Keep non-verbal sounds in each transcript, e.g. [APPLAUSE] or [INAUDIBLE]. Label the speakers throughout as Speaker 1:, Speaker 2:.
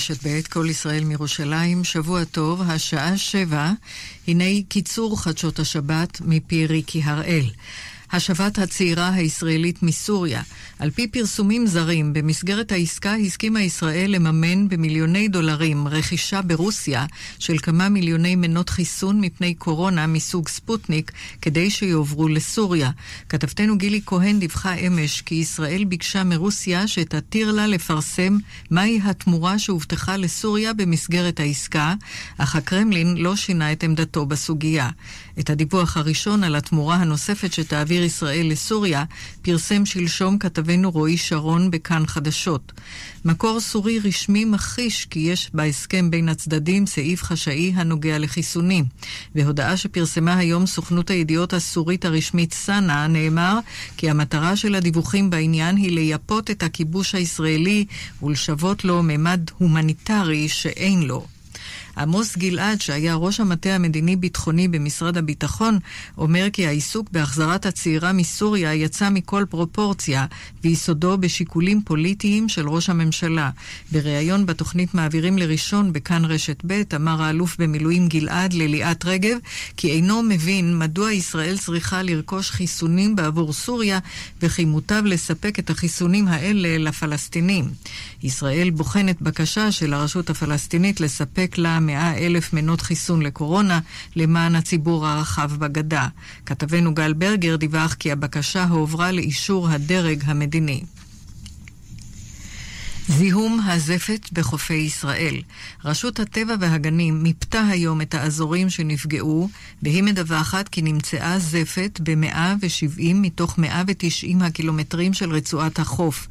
Speaker 1: רשת ב', כל ישראל מירושלים, שבוע טוב, השעה שבע, הנה קיצור חדשות השבת מפי ריקי הראל. השבת הצעירה הישראלית מסוריה. על פי פרסומים זרים, במסגרת העסקה הסכימה ישראל לממן במיליוני דולרים רכישה ברוסיה של כמה מיליוני מנות חיסון מפני קורונה מסוג ספוטניק כדי שיועברו לסוריה. כתבתנו גילי כהן דיווחה אמש כי ישראל ביקשה מרוסיה שתתיר לה לפרסם מהי התמורה שהובטחה לסוריה במסגרת העסקה, אך הקרמלין לא שינה את עמדתו בסוגיה. את הדיווח הראשון על התמורה הנוספת שתעביר ישראל לסוריה פרסם שלשום כתבנו רועי שרון בכאן חדשות. מקור סורי רשמי מכחיש כי יש בהסכם בין הצדדים סעיף חשאי הנוגע לחיסונים. בהודעה שפרסמה היום סוכנות הידיעות הסורית הרשמית סאנה נאמר כי המטרה של הדיווחים בעניין היא לייפות את הכיבוש הישראלי ולשוות לו ממד הומניטרי שאין לו. עמוס גלעד, שהיה ראש המטה המדיני-ביטחוני במשרד הביטחון, אומר כי העיסוק בהחזרת הצעירה מסוריה יצא מכל פרופורציה, ויסודו בשיקולים פוליטיים של ראש הממשלה. בריאיון בתוכנית מעבירים לראשון בכאן רשת ב', אמר האלוף במילואים גלעד לליאת רגב, כי אינו מבין מדוע ישראל צריכה לרכוש חיסונים בעבור סוריה, וכי מוטב לספק את החיסונים האלה לפלסטינים. ישראל בוחנת בקשה של הרשות הפלסטינית לספק לה מאה אלף מנות חיסון לקורונה למען הציבור הרחב בגדה. כתבנו גל ברגר דיווח כי הבקשה הועברה לאישור הדרג המדיני. זיהום הזפת בחופי ישראל. רשות הטבע והגנים מיפתה היום את האזורים שנפגעו, והיא מדווחת כי נמצאה זפת ב-170 מתוך 190 הקילומטרים של רצועת החוף.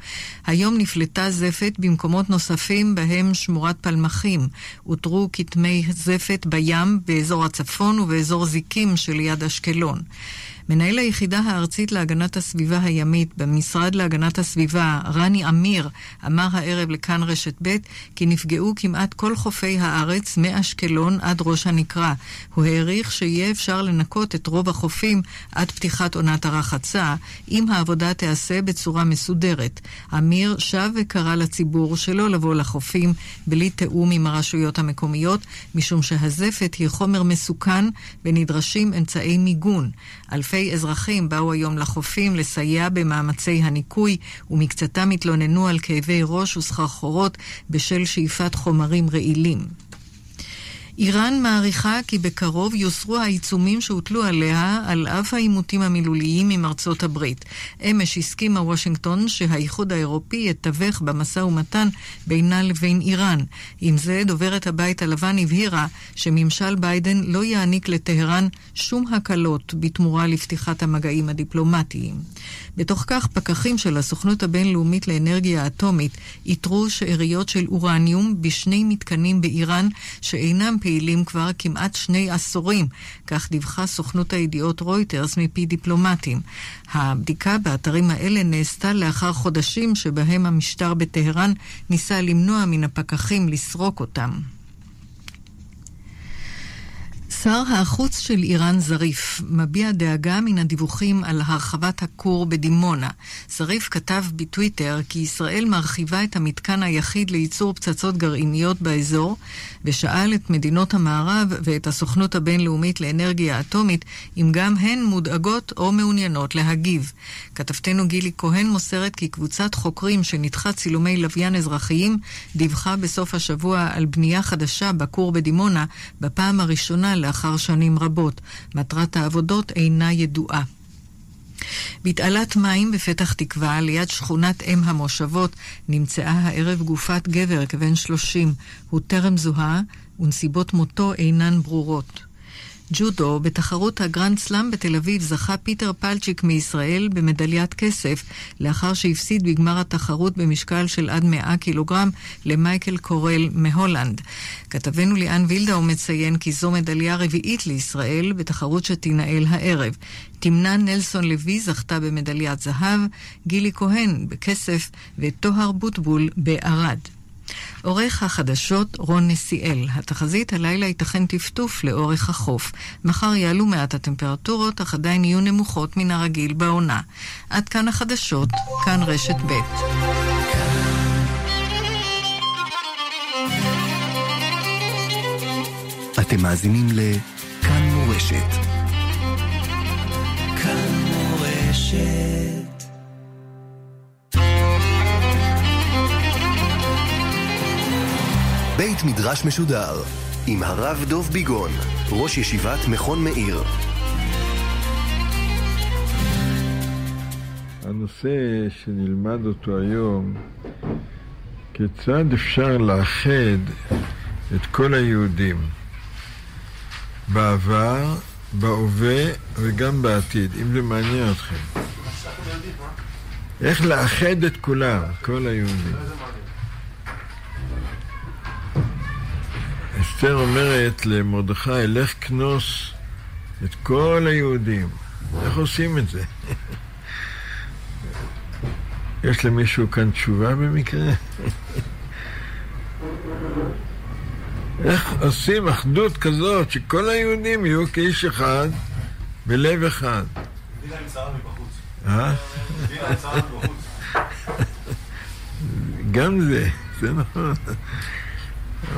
Speaker 1: היום נפלטה זפת במקומות נוספים בהם שמורת פלמחים. אותרו כתמי זפת בים באזור הצפון ובאזור זיקים שליד אשקלון. מנהל היחידה הארצית להגנת הסביבה הימית במשרד להגנת הסביבה, רני אמיר, אמר הערב לכאן רשת ב' כי נפגעו כמעט כל חופי הארץ מאשקלון עד ראש הנקרה. הוא העריך שיהיה אפשר לנקות את רוב החופים עד פתיחת עונת הרחצה, אם העבודה תיעשה בצורה מסודרת. אמיר שב וקרא לציבור שלא לבוא לחופים בלי תיאום עם הרשויות המקומיות, משום שהזפת היא חומר מסוכן ונדרשים אמצעי מיגון. אלפי אלפי אזרחים באו היום לחופים לסייע במאמצי הניקוי, ומקצתם התלוננו על כאבי ראש וסחרחורות בשל שאיפת חומרים רעילים. איראן מעריכה כי בקרוב יוסרו העיצומים שהוטלו עליה על אף העימותים המילוליים עם ארצות הברית. אמש הסכימה וושינגטון שהאיחוד האירופי יתווך במשא ומתן בינה לבין איראן. עם זה, דוברת הבית הלבן הבהירה שממשל ביידן לא יעניק לטהרן שום הקלות בתמורה לפתיחת המגעים הדיפלומטיים. בתוך כך, פקחים של הסוכנות הבינלאומית לאנרגיה אטומית איתרו שאריות של אורניום בשני מתקנים באיראן שאינם פעילים כבר כמעט שני עשורים, כך דיווחה סוכנות הידיעות רויטרס מפי דיפלומטים. הבדיקה באתרים האלה נעשתה לאחר חודשים שבהם המשטר בטהרן ניסה למנוע מן הפקחים לסרוק אותם. שר החוץ של איראן זריף מביע דאגה מן הדיווחים על הרחבת הכור בדימונה. זריף כתב בטוויטר כי ישראל מרחיבה את המתקן היחיד לייצור פצצות גרעיניות באזור, ושאל את מדינות המערב ואת הסוכנות הבינלאומית לאנרגיה אטומית אם גם הן מודאגות או מעוניינות להגיב. כתבתנו גילי כהן מוסרת כי קבוצת חוקרים שניתחה צילומי לוויין אזרחיים דיווחה בסוף השבוע על בנייה חדשה בכור בדימונה בפעם הראשונה לאחר שנים רבות. מטרת העבודות אינה ידועה. בתעלת מים בפתח תקווה, ליד שכונת אם המושבות, נמצאה הערב גופת גבר כבן שלושים. הוא טרם זוהה, ונסיבות מותו אינן ברורות. ג'ודו, בתחרות הגרנד סלאם בתל אביב זכה פיטר פלצ'יק מישראל במדליית כסף, לאחר שהפסיד בגמר התחרות במשקל של עד 100 קילוגרם למייקל קורל מהולנד. כתבנו ליאן וילדאו מציין כי זו מדליה רביעית לישראל בתחרות שתינעל הערב. תמנה נלסון לוי זכתה במדליית זהב, גילי כהן בכסף וטוהר בוטבול בערד. עורך החדשות רון נסיאל. התחזית הלילה ייתכן טפטוף לאורך החוף. מחר יעלו מעט הטמפרטורות, אך עדיין יהיו נמוכות מן הרגיל בעונה. עד כאן החדשות, כאן רשת ב'.
Speaker 2: אתם מאזינים לכאן מורשת. כאן מורשת. בית מדרש משודר עם הרב דוב ביגון, ראש ישיבת מכון מאיר.
Speaker 3: הנושא שנלמד אותו היום, כיצד אפשר לאחד את כל היהודים בעבר, בהווה וגם בעתיד, אם זה מעניין אתכם. איך לאחד את כולם, כל היהודים. אסתר אומרת למרדכי, לך כנוס את כל היהודים. איך עושים את זה? [LAUGHS] יש למישהו כאן תשובה במקרה? [LAUGHS] איך עושים אחדות כזאת שכל היהודים יהיו כאיש אחד בלב אחד? אה? [LAUGHS] גם זה, זה נכון.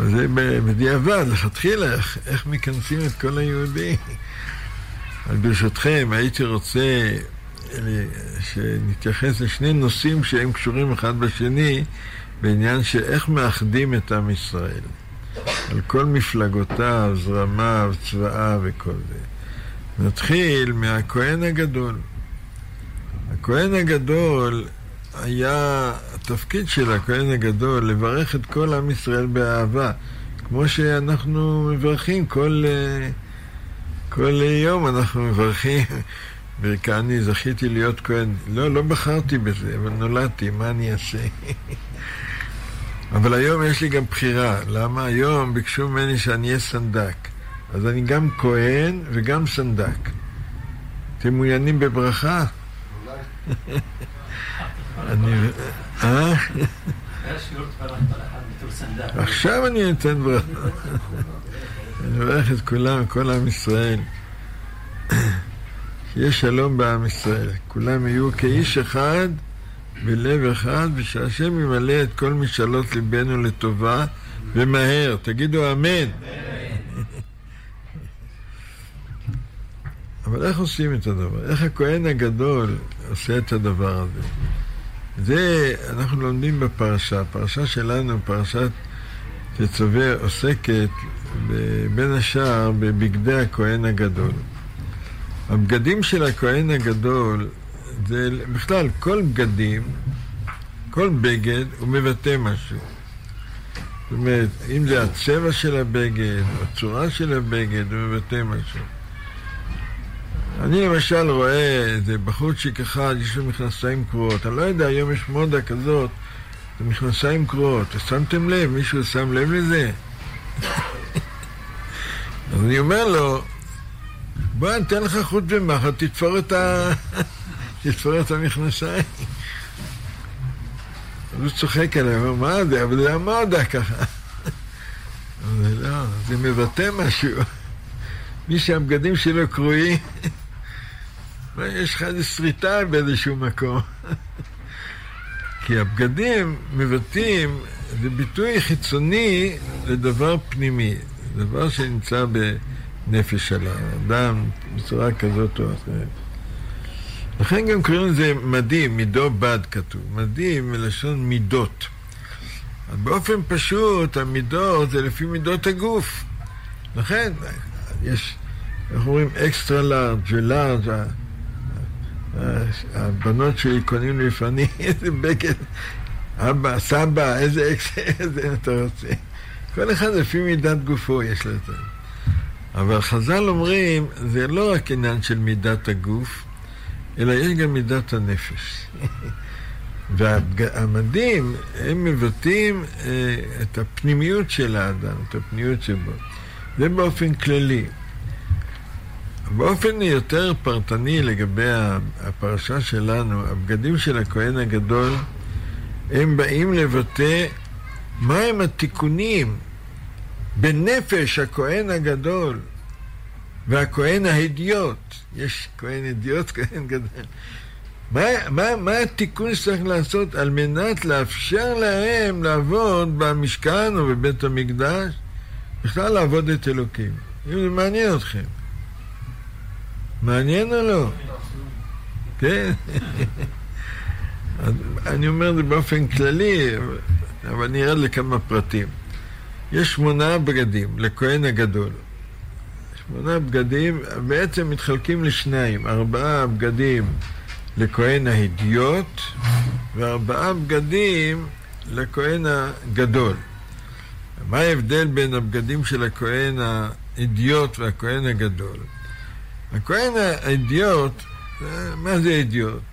Speaker 3: זה בדיעבד, לכתחילה, איך, מכנסים את כל היהודים. אז ברשותכם, הייתי רוצה שנתייחס לשני נושאים שהם קשורים אחד בשני בעניין של איך מאחדים את עם ישראל. על כל מפלגותיו, זרמיו, צבאיו וכל זה. נתחיל מהכהן הגדול. הכהן הגדול היה, התפקיד של הכהן הגדול לברך את כל עם ישראל באהבה, כמו שאנחנו מברכים כל, כל יום אנחנו מברכים [LAUGHS] וכאני זכיתי להיות כהן. לא, לא בחרתי בזה, אבל נולדתי, מה אני אעשה? [LAUGHS] אבל היום יש לי גם בחירה. למה? היום ביקשו ממני שאני אהיה סנדק. אז אני גם כהן וגם סנדק. אתם מעוניינים בברכה? [LAUGHS] אני... אה? עכשיו אני אתן ברכה. אני מברך את כולם, כל עם ישראל. שיהיה שלום בעם ישראל. כולם יהיו כאיש אחד, בלב אחד, ושהשם ימלא את כל משאלות ליבנו לטובה, ומהר. תגידו אמן. אבל איך עושים את הדבר? איך הכהן הגדול עושה את הדבר הזה? זה אנחנו לומדים בפרשה. הפרשה שלנו, פרשת תצווה, עוסקת בין השאר בבגדי הכהן הגדול. הבגדים של הכהן הגדול, זה בכלל, כל בגדים, כל בגד, הוא מבטא משהו. זאת אומרת, אם זה הצבע של הבגד, או הצורה של הבגד, הוא מבטא משהו. אני למשל רואה איזה בחורצ'יק אחד, יש לו מכנסיים קרועות. אני לא יודע, היום יש מודה כזאת, זה מכנסיים קרועות. שמתם לב? מישהו שם לב לזה? [LAUGHS] אז אני אומר לו, בוא, אני אתן לך חוט ומחט, תתפור את ה... [LAUGHS] תתפור את המכנסיים. [LAUGHS] הוא צוחק עליי, הוא אומר, מה זה? אבל זה המודה ככה. אבל לא, זה מבטא משהו. מי שהבגדים שלו קרועים, יש לך איזה שריטה באיזשהו מקום. [LAUGHS] כי הבגדים מבטאים, זה ביטוי חיצוני לדבר פנימי, דבר שנמצא ב... נפש של האדם בצורה כזאת או אחרת. לכן גם קוראים לזה מדים, מידו בד כתוב. מדים מלשון מידות. באופן פשוט, המידות זה לפי מידות הגוף. לכן, יש, איך אומרים, אקסטרה לארג' ולארג', הבנות שלי קונים לפעמים [LAUGHS] איזה בגד, אבא, סבא, איזה אקסטרה, איזה אתה רוצה. כל אחד לפי מידת גופו יש לו את זה. אבל חז"ל אומרים, זה לא רק עניין של מידת הגוף, אלא יש גם מידת הנפש. [LAUGHS] והמדים, הם מבטאים אה, את הפנימיות של האדם, את הפנימיות שבו. זה באופן כללי. באופן יותר פרטני לגבי הפרשה שלנו, הבגדים של הכהן הגדול, הם באים לבטא מהם התיקונים בנפש הכהן הגדול והכהן ההדיוט, יש כהן הדיוט, [LAUGHS] כהן גדול. מה, מה, מה התיקון שצריך לעשות על מנת לאפשר להם לעבוד במשכן או בבית המקדש בכלל לעבוד את אלוקים. אם זה מעניין אתכם. מעניין או לא? כן. אני אומר את זה באופן כללי, אבל אני ארד לכמה פרטים. יש שמונה בגדים לכהן הגדול. שמונה בגדים בעצם מתחלקים לשניים, ארבעה בגדים לכהן ההדיוט וארבעה בגדים לכהן הגדול. מה ההבדל בין הבגדים של הכהן האידיוט והכהן הגדול? הכהן האידיוט, מה זה אידיוט?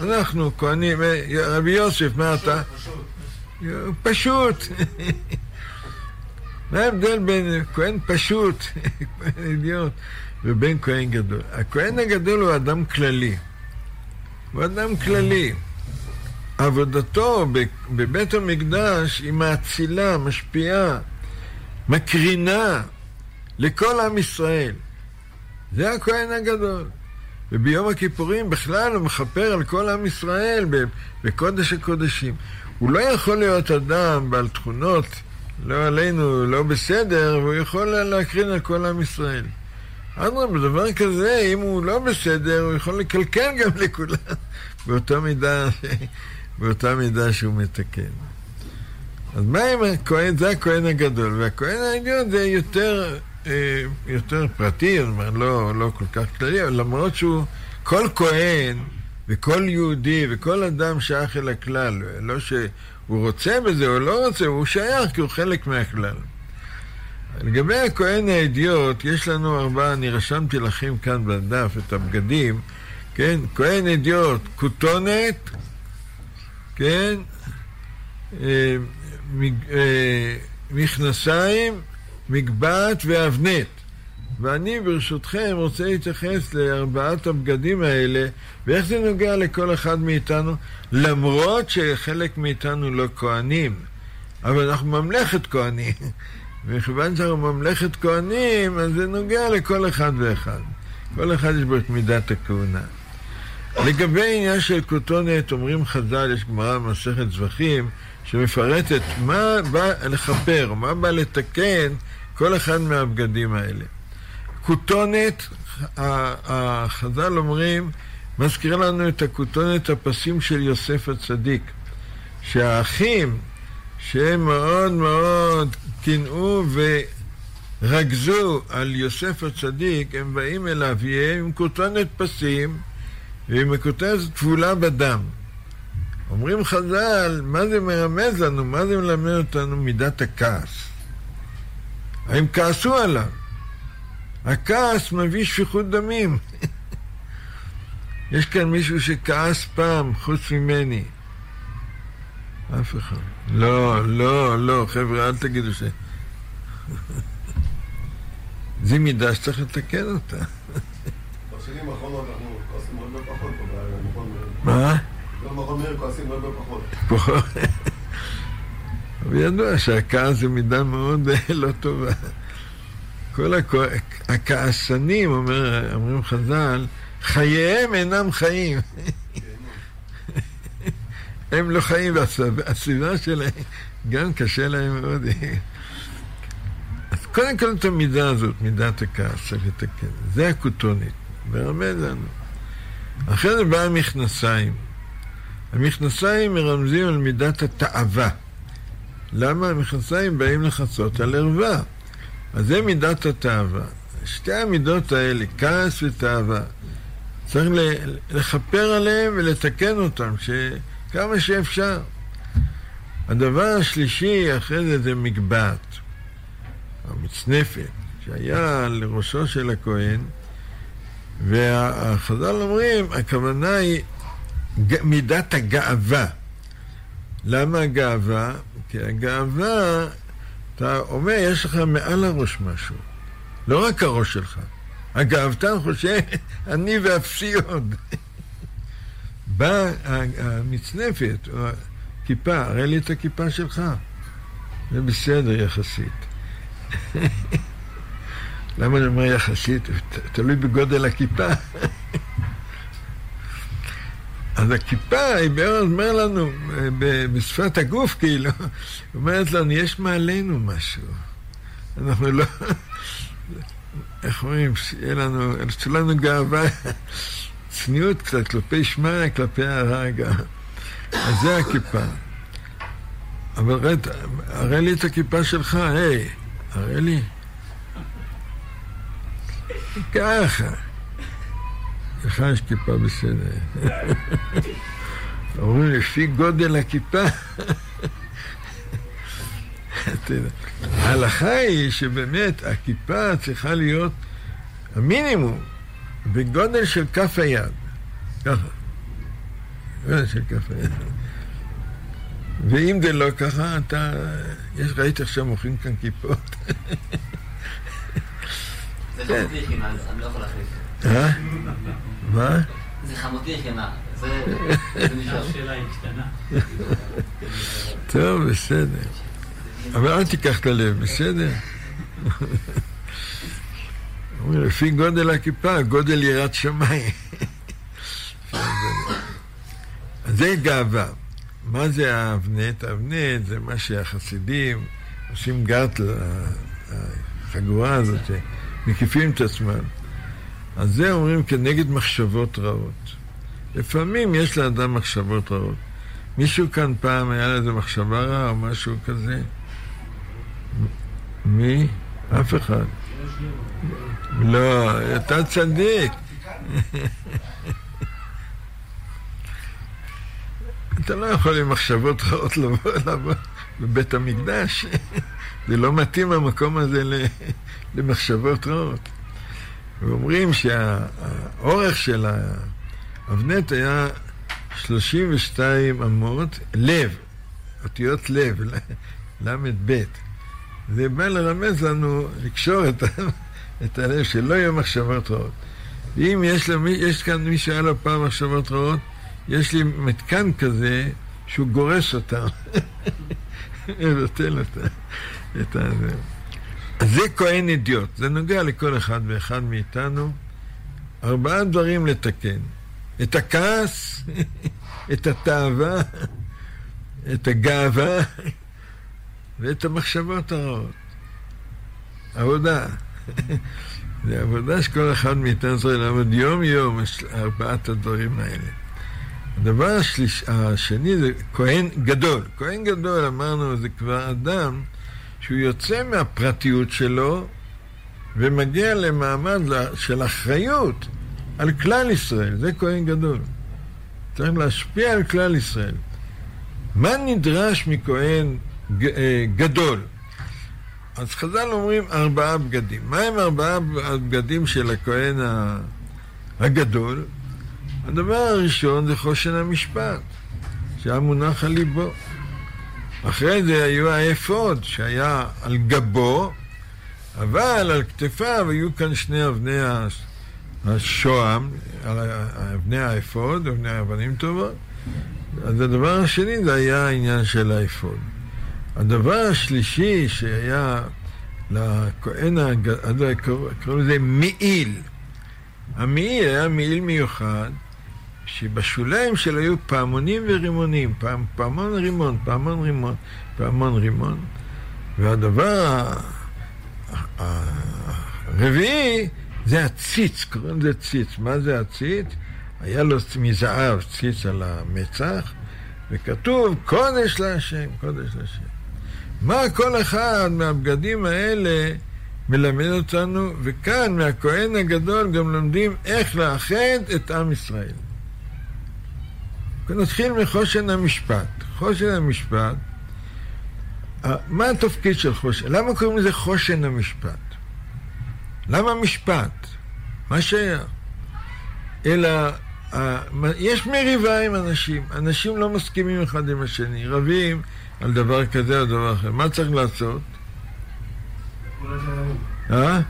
Speaker 3: אנחנו כהנים, רבי יוסף, מה אתה? פשוט. פשוט. מה ההבדל בין כהן פשוט, כהן אידיוט, ובין כהן גדול? הכהן הגדול הוא אדם כללי. הוא אדם כללי. עבודתו בבית המקדש היא מאצילה, משפיעה, מקרינה לכל עם ישראל. זה הכהן הגדול. וביום הכיפורים בכלל הוא מכפר על כל עם ישראל בקודש הקודשים. הוא לא יכול להיות אדם בעל תכונות, לא עלינו, לא בסדר, והוא יכול להקרין על כל עם ישראל. אדרבה, בדבר כזה, אם הוא לא בסדר, הוא יכול לקלקל גם לכולם, [LAUGHS] באותה מידה, [LAUGHS] באותה מידה שהוא מתקן. אז מה אם הכהן, זה הכהן הגדול, והכהן העליון זה יותר, יותר פרטי, לא, לא כל כך כללי, אבל למרות שהוא, כל כהן וכל יהודי וכל אדם שייך אל הכלל, לא שהוא רוצה בזה או לא רוצה, הוא שייך כי הוא חלק מהכלל. לגבי הכהן האדיוט, יש לנו ארבעה, אני רשמתי לכם כאן בדף את הבגדים, כן? כהן אדיוט, כותונת, כן? אה, אה, מכנסיים, מגבעת ואבנט. ואני ברשותכם רוצה להתייחס לארבעת הבגדים האלה ואיך זה נוגע לכל אחד מאיתנו למרות שחלק מאיתנו לא כהנים אבל אנחנו ממלכת כהנים וכיוון שאנחנו ממלכת כהנים, אז זה נוגע לכל אחד ואחד. כל אחד יש בו את מידת הכהונה. לגבי עניין של כותונת, אומרים חז"ל, יש גמרא במסכת זבחים, שמפרטת מה בא לכפר, מה בא לתקן כל אחד מהבגדים האלה. כותונת, החז"ל אומרים, מזכיר לנו את הכותונת הפסים של יוסף הצדיק, שהאחים שהם מאוד מאוד קינאו ורגזו על יוסף הצדיק, הם באים אל אביהם עם כותונת פסים ועם כותונת טבולה בדם. אומרים חז"ל, מה זה מרמז לנו? מה זה מלמד אותנו מידת הכעס? הם כעסו עליו. הכעס מביא שפיכות דמים. יש כאן מישהו שכעס פעם, חוץ ממני. אף אחד. לא, לא, לא, חבר'ה, אל תגידו ש... זו מידה שצריך לתקן אותה.
Speaker 4: בשנים האחרונות אנחנו כועסים הרבה פחות במכון
Speaker 3: מה?
Speaker 4: במכון מאיר כועסים הרבה פחות.
Speaker 3: פחות. אבל ידוע שהכעס זה מידה מאוד [LAUGHS] לא טובה. כל הכעסנים, אומרים חז"ל, חייהם אינם חיים. [LAUGHS] הם לא חיים, והסביבה שלהם גם קשה להם מאוד. [LAUGHS] אז קודם כל את המידה הזאת, מידת הכעס, צריך לתקן. זה הכותונית, מרמז לנו. אחרי זה בא המכנסיים. המכנסיים מרמזים על מידת התאווה. למה המכנסיים באים לכסות על ערווה? אז זה מידת התאווה. שתי המידות האלה, כעס ותאווה, צריך לכפר עליהם ולתקן אותם. כמה שאפשר. הדבר השלישי אחרי זה זה מגבעת, המצנפת, שהיה לראשו של הכהן, והחז"ל אומרים, הכוונה היא מידת הגאווה. למה הגאווה? כי הגאווה, אתה אומר, יש לך מעל הראש משהו, לא רק הראש שלך. הגאוותן חושב, [LAUGHS] אני ואפסי עוד. [LAUGHS] באה המצנפת, או הכיפה, הראה לי את הכיפה שלך. זה בסדר יחסית. [LAUGHS] למה אני אומר יחסית? תלוי בגודל הכיפה. אז הכיפה היא בערך אומר לנו, בשפת הגוף כאילו, [LAUGHS] אומרת לנו, יש מעלינו משהו. אנחנו לא... [LAUGHS] איך אומרים, שיהיה לנו, שיהיה לנו גאווה, [LAUGHS] צניעות קצת כלפי שמיא, כלפי הרע גם. אז זה הכיפה. אבל רד, הראה לי את הכיפה שלך, היי, הראה לי. ככה. לך יש כיפה בסדר. אומרים, לפי גודל הכיפה. ההלכה היא שבאמת הכיפה צריכה להיות המינימום בגודל של כף היד. ככה. של כף היד. ואם זה לא ככה, אתה... יש, ראיתי עכשיו מוכרים כאן כיפות.
Speaker 5: זה חמותי יחימה, אז אני לא יכול להחליף.
Speaker 3: אה? מה?
Speaker 5: זה חמותי [LAUGHS]
Speaker 6: קטנה.
Speaker 3: טוב, בסדר. אבל אל תיקח את הלב, בסדר? [LAUGHS] אומרים, לפי גודל הכיפה, גודל יראת שמיים. אז זה גאווה. מה זה האבנט? האבנט זה מה שהחסידים עושים גרט לחגורה הזאת, מקיפים את עצמם. אז זה אומרים כנגד מחשבות רעות. לפעמים יש לאדם מחשבות רעות. מישהו כאן פעם היה לו איזה מחשבה רעה או משהו כזה? מי? אף אחד. לא, אתה צדיק. [LAUGHS] אתה לא יכול עם מחשבות רעות לבוא, לבוא בבית המקדש. [LAUGHS] זה לא מתאים המקום הזה למחשבות רעות. ואומרים שהאורך של האבנט היה 32 אמות, לב, אותיות לב, ל"ב. זה בא לרמז לנו, לקשור את, [LAUGHS] את הלב, שלא יהיו מחשבות רעות. ואם יש, למי, יש כאן מי שהיה לו פעם מחשבות רעות, יש לי מתקן כזה שהוא גורס אותם, [LAUGHS] מבטל אותם. את ה... זה כהן אידיוט, זה נוגע לכל אחד ואחד מאיתנו. ארבעה דברים לתקן. את הכעס, [LAUGHS] את התאווה, [LAUGHS] את הגאווה [LAUGHS] ואת המחשבות הרעות. עבודה. זה עבודה שכל אחד מאיתנו צריך לעבוד יום-יום, ארבעת הדברים האלה. הדבר השני זה כהן גדול. כהן גדול, אמרנו, זה כבר אדם שהוא יוצא מהפרטיות שלו ומגיע למעמד של אחריות על כלל ישראל. זה כהן גדול. צריך להשפיע על כלל ישראל. מה נדרש מכהן ג- גדול? אז חז"ל אומרים ארבעה בגדים. מה הם ארבעה הבגדים של הכהן הגדול? הדבר הראשון זה חושן המשפט, שהיה מונח על ליבו. אחרי זה היו האפוד, שהיה על גבו, אבל על כתפיו היו כאן שני אבני השוהם, אבני האפוד, אבני אבנים טובות. אז הדבר השני זה היה העניין של האפוד. הדבר השלישי שהיה לכהן, קראו לזה מעיל. המעיל היה מעיל מיוחד, שבשוליים שלו היו פעמונים ורימונים, פעם, פעמון רימון, פעמון רימון, פעמון רימון. והדבר הרביעי זה הציץ, קוראים לזה ציץ. מה זה הציץ? היה לו מזהב ציץ על המצח, וכתוב קודש להשם, קודש להשם. מה כל אחד מהבגדים האלה מלמד אותנו, וכאן מהכהן הגדול גם לומדים איך לאחד את עם ישראל. נתחיל מחושן המשפט. חושן המשפט, מה התפקיד של חושן? למה קוראים לזה חושן המשפט? למה משפט? מה שהיה. אלא, יש מריבה עם אנשים, אנשים לא מסכימים אחד עם השני, רבים על דבר כזה או דבר אחר. מה צריך לעשות? אה?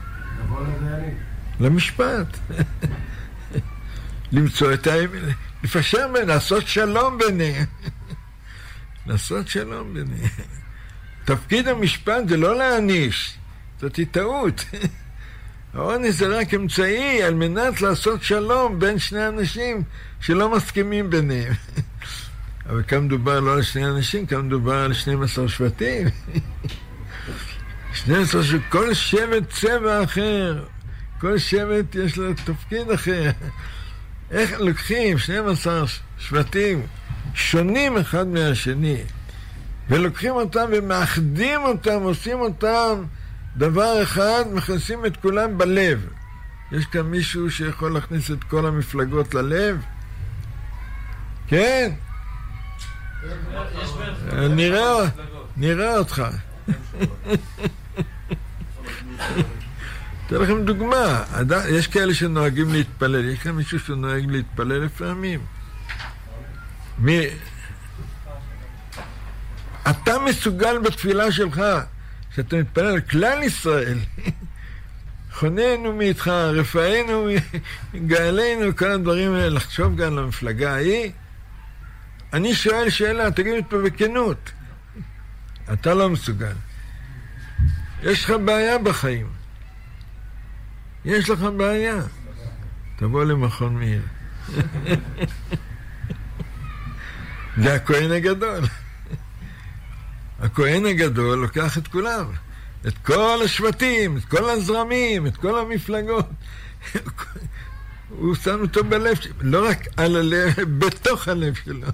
Speaker 3: למשפט. [LAUGHS] למצוא את האמת, לפשר לעשות שלום ביניהם. לעשות שלום ביניהם. תפקיד המשפט זה לא להעניש, זאת טעות. העונש זה רק אמצעי על מנת לעשות שלום בין שני אנשים שלא מסכימים ביניהם. אבל כאן מדובר לא על שני אנשים, כאן מדובר על 12 שבטים. 12 שכל שבט צבע אחר, כל שבט יש לו תפקיד אחר. איך לוקחים 12 שבטים שונים אחד מהשני, ולוקחים אותם ומאחדים אותם, עושים אותם דבר אחד, מכניסים את כולם בלב. יש כאן מישהו שיכול להכניס את כל המפלגות ללב? כן? נראה, אותך. [LAUGHS] אתן לכם דוגמה, יש כאלה שנוהגים להתפלל, יש כאן מישהו שנוהג להתפלל לפעמים? מי... אתה מסוגל בתפילה שלך, שאתה מתפלל על כלל ישראל, [LAUGHS] חוננו מאיתך, רפאנו, [LAUGHS] גאלנו, כל הדברים האלה, לחשוב גם למפלגה ההיא. אני שואל שאלה, תגיד לי פה בכנות. אתה לא מסוגל. יש לך בעיה בחיים. יש לך בעיה. תבוא למכון מאיר. [LAUGHS] זה הכהן הגדול. הכהן הגדול לוקח את כולם, את כל השבטים, את כל הזרמים, את כל המפלגות. [LAUGHS] הוא שם אותו בלב, לא רק על הלב, [LAUGHS] בתוך הלב שלו.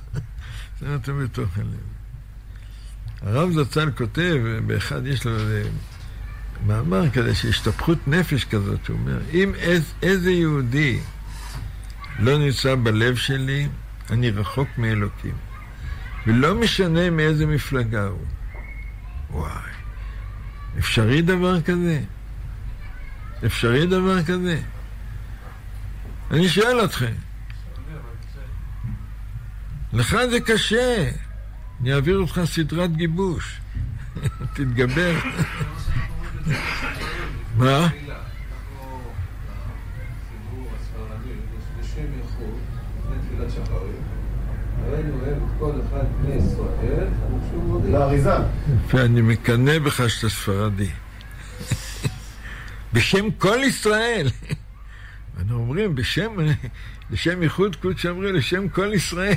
Speaker 3: שם אותו בתוך הלב. הרב זצ"ל כותב, באחד יש לו מאמר כזה, שהשתפכות נפש כזאת, הוא אומר, אם איז, איזה יהודי לא נמצא בלב שלי, אני רחוק מאלוקים. ולא משנה מאיזה מפלגה הוא. וואי, אפשרי דבר כזה? אפשרי דבר כזה? אני שואל אתכם. לך זה קשה. אני אעביר אותך סדרת גיבוש. [LAUGHS] תתגבר. [LAUGHS] מה? ואני מקנא בך שאתה ספרדי. בשם כל ישראל. אנחנו אומרים, בשם, בשם ייחוד קודש אומרים, לשם כל ישראל.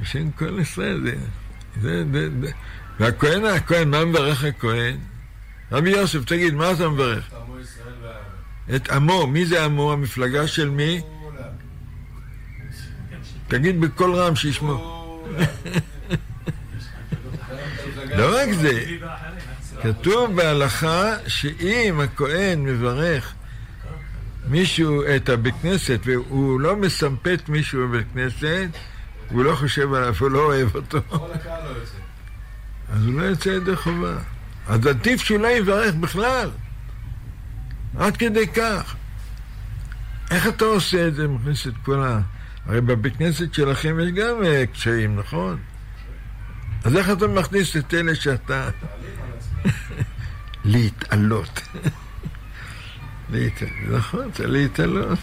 Speaker 3: בשם כל ישראל, זה... זה, זה, זה. והכהן, הכהן, מה מברך הכהן? רבי יוסף, תגיד, מה אתה מברך? את עמו, מי זה עמו? המפלגה של מי? תגיד בקול רם שישמעו. [LAUGHS] לא רק זה, כתוב בהלכה שאם הכהן מברך מישהו את הבית כנסת והוא לא מסמפת מישהו בבית כנסת, הוא לא חושב עליו, הוא לא אוהב אותו. אז הוא לא יוצא ידי חובה. אז עדיף שהוא לא יברך בכלל. עד כדי כך. איך אתה עושה את זה? מכניס את כל ה... הרי בבית כנסת שלכם יש גם uh, קשיים, נכון? אז איך אתה מכניס את אלה שאתה... [LAUGHS] להתעלות. [LAUGHS] נכון, זה להתעלות.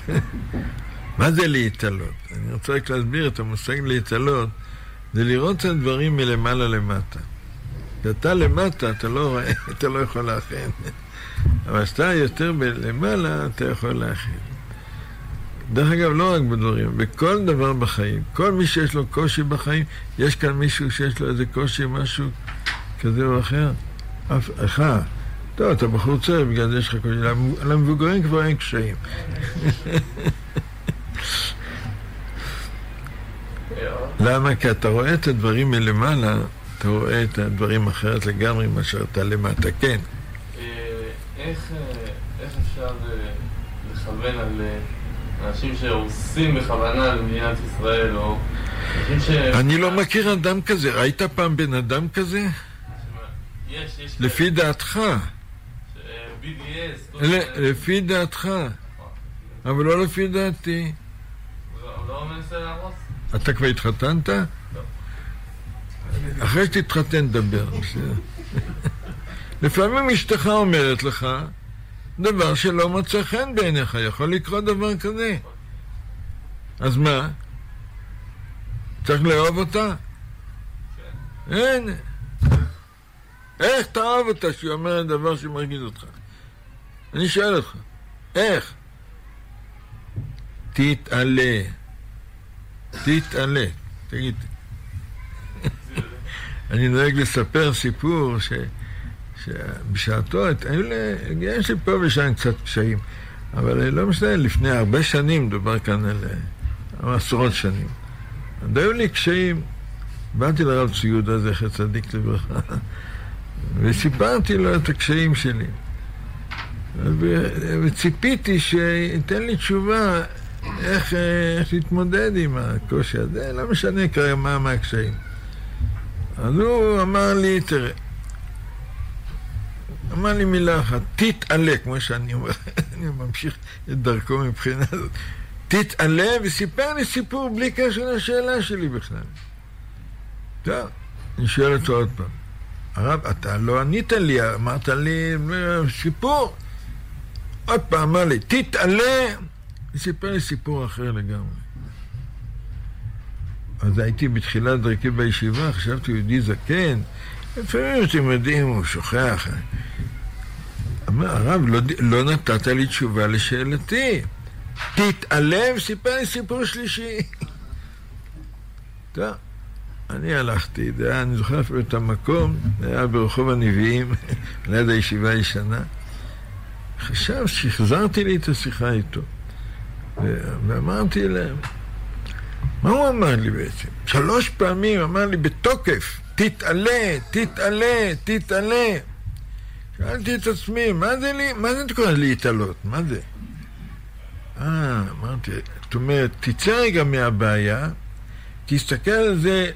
Speaker 3: [LAUGHS] מה זה להתעלות? אני רוצה רק להסביר את המושג להתעלות. זה לראות את הדברים מלמעלה למטה. כשאתה למטה, אתה לא רואה, [LAUGHS] אתה לא יכול להכין. אבל כשאתה יותר למעלה, אתה יכול להכין. דרך אגב, לא רק בדברים, בכל דבר בחיים. כל מי שיש לו קושי בחיים, יש כאן מישהו שיש לו איזה קושי, משהו כזה או אחר? אף אחד. טוב, אתה בחור צעיר, בגלל זה יש לך קושי. למבוגרים כבר אין קשיים. [LAUGHS] למה? כי אתה רואה את הדברים מלמעלה, אתה רואה את הדברים אחרת לגמרי מאשר אתה למטה, כן.
Speaker 6: אה, איך אפשר אה, לכוון על אה, אנשים שהורסים בכוונה למדינת ישראל, או אנשים ש...
Speaker 3: אני לא מכיר אדם כזה. ראית פעם בן אדם כזה?
Speaker 6: יש, יש...
Speaker 3: לפי דעתך.
Speaker 6: BDS...
Speaker 3: לפי דעתך. אבל לא לפי דעתי.
Speaker 6: לא להרוס?
Speaker 3: אתה כבר התחתנת? אחרי שתתחתן, דבר. לפעמים אשתך אומרת לך דבר שלא מוצא חן בעיניך, יכול לקרות דבר כזה. אז מה? צריך לאהוב אותה? אין. איך תאהב אותה שהיא אומרת דבר שמרגיז אותך? אני שואל אותך, איך? תתעלה. תתעלה. תגיד. אני נוהג לספר סיפור שבשעתו, היו לי, יש לי פה ושם קצת קשיים, אבל לא משנה, לפני הרבה שנים, דובר כאן על עשרות שנים. עוד היו לי קשיים. באתי לרב צבי יהודה, זכר צדיק לברכה, [LAUGHS] וסיפרתי לו את הקשיים שלי. ו- וציפיתי שייתן לי תשובה איך, אה, איך להתמודד עם הקושי הזה, לא משנה כרגע מה, מה הקשיים. אז הוא אמר לי, תראה, אמר לי מילה אחת, תתעלה, כמו שאני אומר, [LAUGHS] אני ממשיך את דרכו מבחינה הזאת, תתעלה, וסיפר לי סיפור בלי קשר לשאלה שלי בכלל. טוב, אני שואל אותו עוד פעם, הרב, אתה לא ענית לי, אמרת לי סיפור. עוד פעם אמר לי, תתעלה, וסיפר לי סיפור אחר לגמרי. אז הייתי בתחילת דרכי בישיבה, חשבתי יהודי זקן, לפעמים אתם יודעים, הוא שוכח. אמר, הרב, לא, לא נתת לי תשובה לשאלתי. תתעלה וסיפר לי סיפור שלישי. טוב, אני הלכתי, היה, אני זוכר אפילו את המקום, היה ברחוב הנביאים, [LAUGHS] ליד הישיבה הישנה. חשב שהחזרתי לי את השיחה איתו. ואמרתי להם, מה הוא אמר לי בעצם? שלוש פעמים אמר לי בתוקף, תתעלה, תתעלה, תתעלה. שאלתי את עצמי, מה זה לי, מה זה קורא להתעלות? מה זה? אה, אמרתי, זאת אומרת, תצא רגע מהבעיה, תסתכל על זה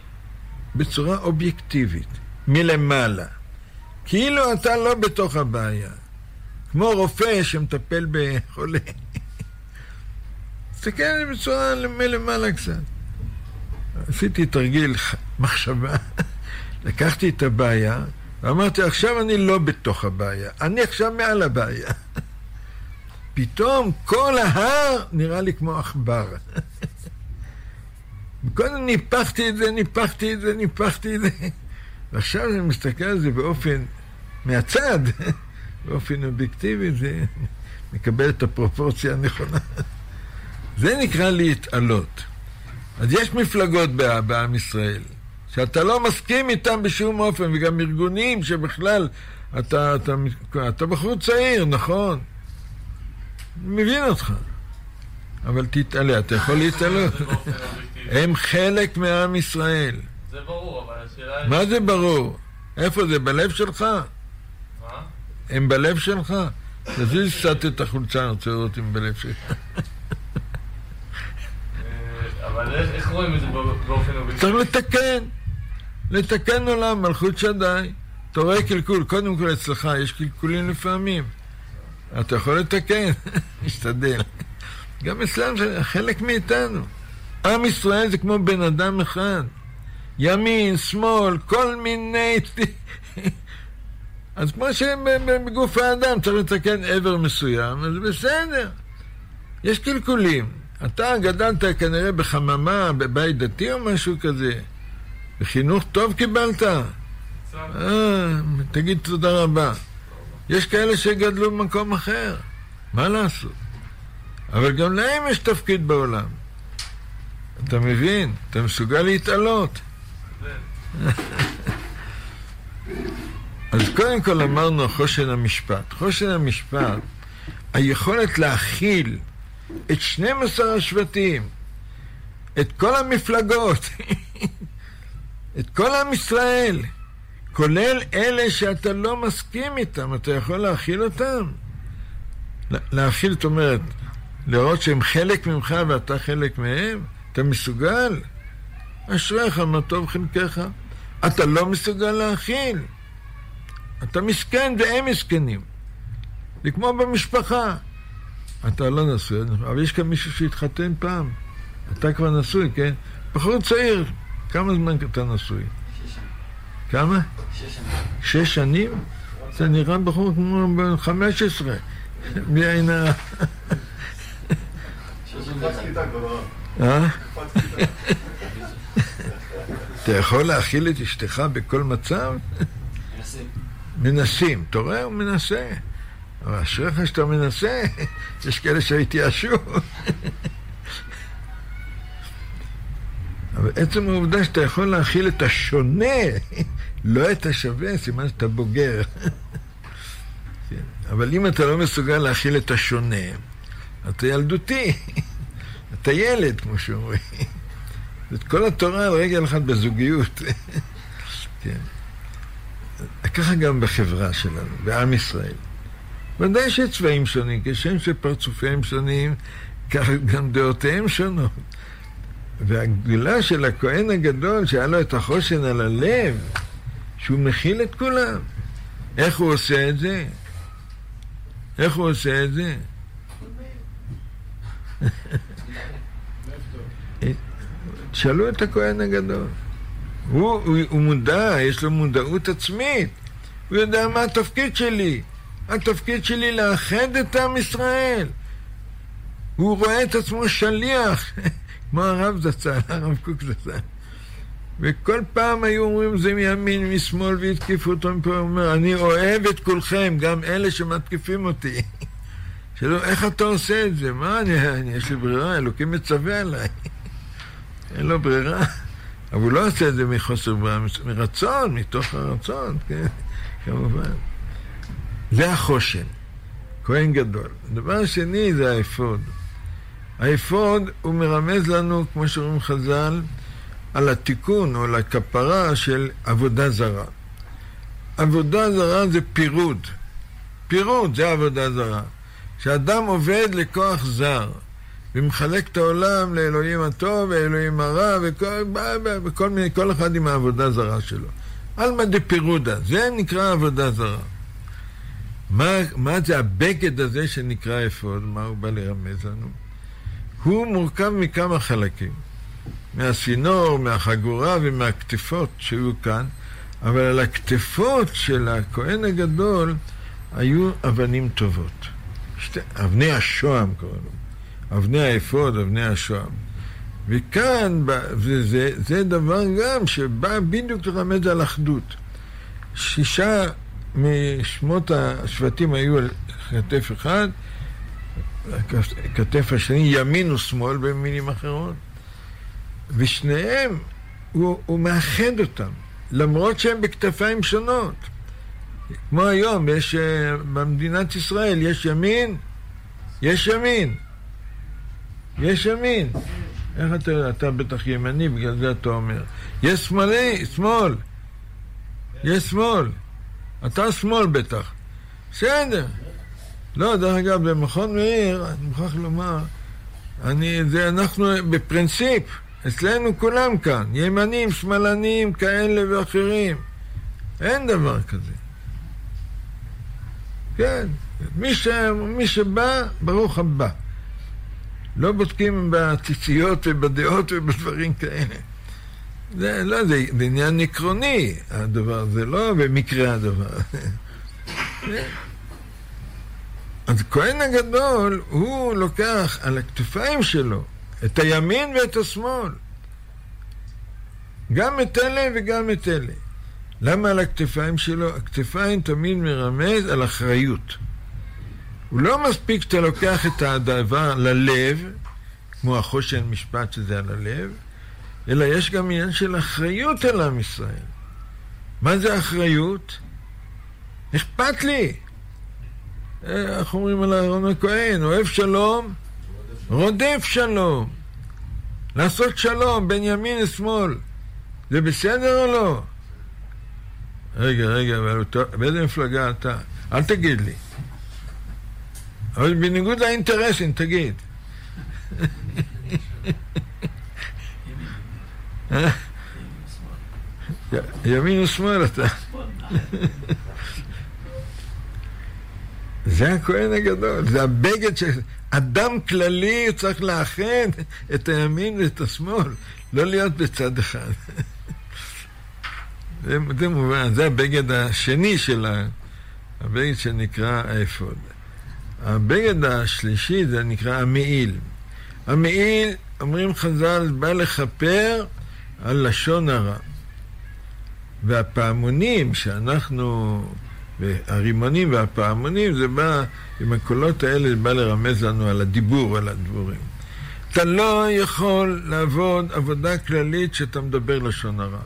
Speaker 3: בצורה אובייקטיבית, מלמעלה. כאילו אתה לא בתוך הבעיה. כמו רופא שמטפל בחולה. [LAUGHS] תסתכל על זה בצורה מלמעלה קצת. עשיתי תרגיל מחשבה, לקחתי את הבעיה, ואמרתי, עכשיו אני לא בתוך הבעיה, אני עכשיו מעל הבעיה. פתאום כל ההר נראה לי כמו עכבר. קודם ניפחתי את זה, ניפחתי את זה, ניפחתי את זה, ועכשיו אני מסתכל על זה באופן, מהצד, באופן אובייקטיבי, זה מקבל את הפרופורציה הנכונה. זה נקרא להתעלות. אז יש מפלגות בעם ישראל, שאתה לא מסכים איתם בשום אופן, וגם ארגונים שבכלל, אתה, אתה, אתה בחור צעיר, נכון? מבין אותך. אבל תתעלה, אתה יכול להתעלות. הם חלק מעם ישראל.
Speaker 6: זה ברור, אבל השאלה היא...
Speaker 3: מה זה ברור? איפה זה? בלב שלך?
Speaker 6: מה?
Speaker 3: הם בלב שלך? תזיז קצת את החולצה, אני רוצה לראות אם בלב שלך.
Speaker 6: אבל איך רואים את זה באופן אובייקטיבי?
Speaker 3: צריך לתקן. לתקן עולם, מלכות שדי. אתה רואה קלקול, קודם כל אצלך יש קלקולים לפעמים. אתה יכול לתקן, [LAUGHS] משתדל. גם אצלם זה חלק מאיתנו. עם ישראל זה כמו בן אדם אחד. ימין, שמאל, כל מיני... [LAUGHS] אז כמו שבגוף האדם צריך לתקן עבר מסוים, אז בסדר. יש קלקולים. אתה גדלת כנראה בחממה, בבית דתי או משהו כזה. בחינוך טוב קיבלת? אה, תגיד תודה רבה. יש כאלה שגדלו במקום אחר, מה לעשות? אבל גם להם יש תפקיד בעולם. אתה מבין? אתה מסוגל להתעלות. אז קודם כל אמרנו חושן המשפט. חושן המשפט, היכולת להכיל את 12 השבטים, את כל המפלגות, [LAUGHS] את כל עם ישראל, כולל אלה שאתה לא מסכים איתם, אתה יכול להכיל אותם? לה- להכיל, זאת אומרת, לראות שהם חלק ממך ואתה חלק מהם? אתה מסוגל? אשריך, מה טוב חלקך. אתה לא מסוגל להכיל. אתה מסכן והם מסכנים. זה כמו במשפחה. אתה לא נשוי, אבל יש כאן מישהו שהתחתן פעם. אתה כבר נשוי, כן? בחור צעיר, כמה זמן אתה נשוי?
Speaker 5: שש שנים.
Speaker 3: כמה?
Speaker 5: שש שנים.
Speaker 3: שש שנים? זה נראה בחור כמו בן 15. בלי עין ה...
Speaker 5: שש שנים.
Speaker 4: קפצתי איתה כבר? קפצתי איתה.
Speaker 3: אתה יכול להאכיל את אשתך בכל מצב?
Speaker 5: מנסים.
Speaker 3: מנסים. אתה רואה? הוא מנסה. אבל אשריך שאתה מנסה, יש כאלה שהתייאשו. אבל עצם העובדה שאתה יכול להכיל את השונה, לא את השווה, סימן שאתה בוגר. אבל אם אתה לא מסוגל להכיל את השונה, אתה ילדותי. אתה ילד, כמו שאומרים. את כל התורה על רגל אחת בזוגיות. כן. ככה גם בחברה שלנו, בעם ישראל. ודאי שיש צבעים שונים, כשם שפרצופיהם שונים, ככה גם דעותיהם שונות. והגדולה של הכהן הגדול, שהיה לו את החושן על הלב, שהוא מכיל את כולם. איך הוא עושה את זה? איך הוא עושה את זה? תשאלו את הכהן הגדול. הוא, הוא, הוא מודע, יש לו מודעות עצמית. הוא יודע מה התפקיד שלי. התפקיד שלי לאחד את עם ישראל. הוא רואה את עצמו שליח, [LAUGHS] כמו הרב זצ"ל, הרב קוק זצ"ל. וכל פעם היו אומרים זה מימין, משמאל, והתקיפו אותו מפה, הוא אומר, אני אוהב את כולכם, גם אלה שמתקיפים אותי. [LAUGHS] שלא, איך אתה עושה את זה? מה, אני, אני, יש לי ברירה, אלוקים מצווה עליי. [LAUGHS] אין לו ברירה. אבל הוא לא עושה את זה מחוסר ברירה, מרצון, מתוך הרצון, כן, כמובן. זה החושן, כהן גדול. הדבר השני זה האפוד. האפוד הוא מרמז לנו, כמו שאומרים חז"ל, על התיקון או על הכפרה של עבודה זרה. עבודה זרה זה פירוד. פירוד זה עבודה זרה. כשאדם עובד לכוח זר ומחלק את העולם לאלוהים הטוב ואלוהים הרע וכל, מיני, כל אחד עם העבודה זרה שלו. עלמא דפירודה, זה נקרא עבודה זרה. מה, מה זה הבגד הזה שנקרא אפוד? מה הוא בא לרמז לנו? הוא מורכב מכמה חלקים. מהסינור, מהחגורה ומהכתפות שהיו כאן, אבל על הכתפות של הכהן הגדול היו אבנים טובות. שתי, אבני השוהם קוראים להם. אבני האפוד, אבני השוהם. וכאן, זה, זה, זה דבר גם שבא בדיוק לרמז על אחדות. שישה משמות השבטים היו על כתף אחד, כתף השני ימין ושמאל במילים אחרות, ושניהם, הוא, הוא מאחד אותם, למרות שהם בכתפיים שונות. כמו היום, יש, אה, במדינת ישראל יש ימין, יש ימין, יש ימין. איך אתה יודע? אתה בטח ימני, בגלל זה אתה אומר. יש שמאלי, שמאל. יש שמאל. אתה שמאל בטח. בסדר. לא, דרך אגב, במכון מאיר, אני מוכרח לומר, אני, זה אנחנו בפרינציפ, אצלנו כולם כאן, ימנים, שמאלנים, כאלה ואחרים. אין דבר כזה. כן, מי, ש, מי שבא, ברוך הבא. לא בודקים בציציות ובדעות ובדברים כאלה. זה לא, זה, זה עניין עקרוני, הדבר, זה לא במקרה הדבר. אז כהן הגדול, הוא לוקח על הכתפיים שלו את הימין ואת השמאל. גם את אלה וגם את אלה. למה על הכתפיים שלו? הכתפיים תמיד מרמז על אחריות. הוא לא מספיק שאתה לוקח את הדבר ללב, כמו החושן משפט שזה על הלב, אלא יש גם עניין של אחריות על עם ישראל. מה זה אחריות? אכפת לי. אה, איך אומרים על אהרון הכהן? אוהב שלום, רודף שלום. לעשות שלום בין ימין לשמאל. זה בסדר או לא? רגע, רגע, אבל באיזה מפלגה אתה? אל תגיד לי. אבל בניגוד לאינטרסים, תגיד. [LAUGHS] ימין ושמאל אתה. זה הכהן הגדול, זה הבגד ש... אדם כללי צריך לאחד את הימין ואת השמאל, לא להיות בצד אחד. זה, זה מובן, זה הבגד השני של ה... הבגד שנקרא האפוד. הבגד השלישי זה נקרא המעיל. המעיל, אומרים חז"ל, בא לכפר על לשון הרע. והפעמונים שאנחנו, הרימונים והפעמונים, זה בא, עם הקולות האלה, זה בא לרמז לנו על הדיבור, על הדבורים. אתה לא יכול לעבוד עבודה כללית שאתה מדבר לשון הרע.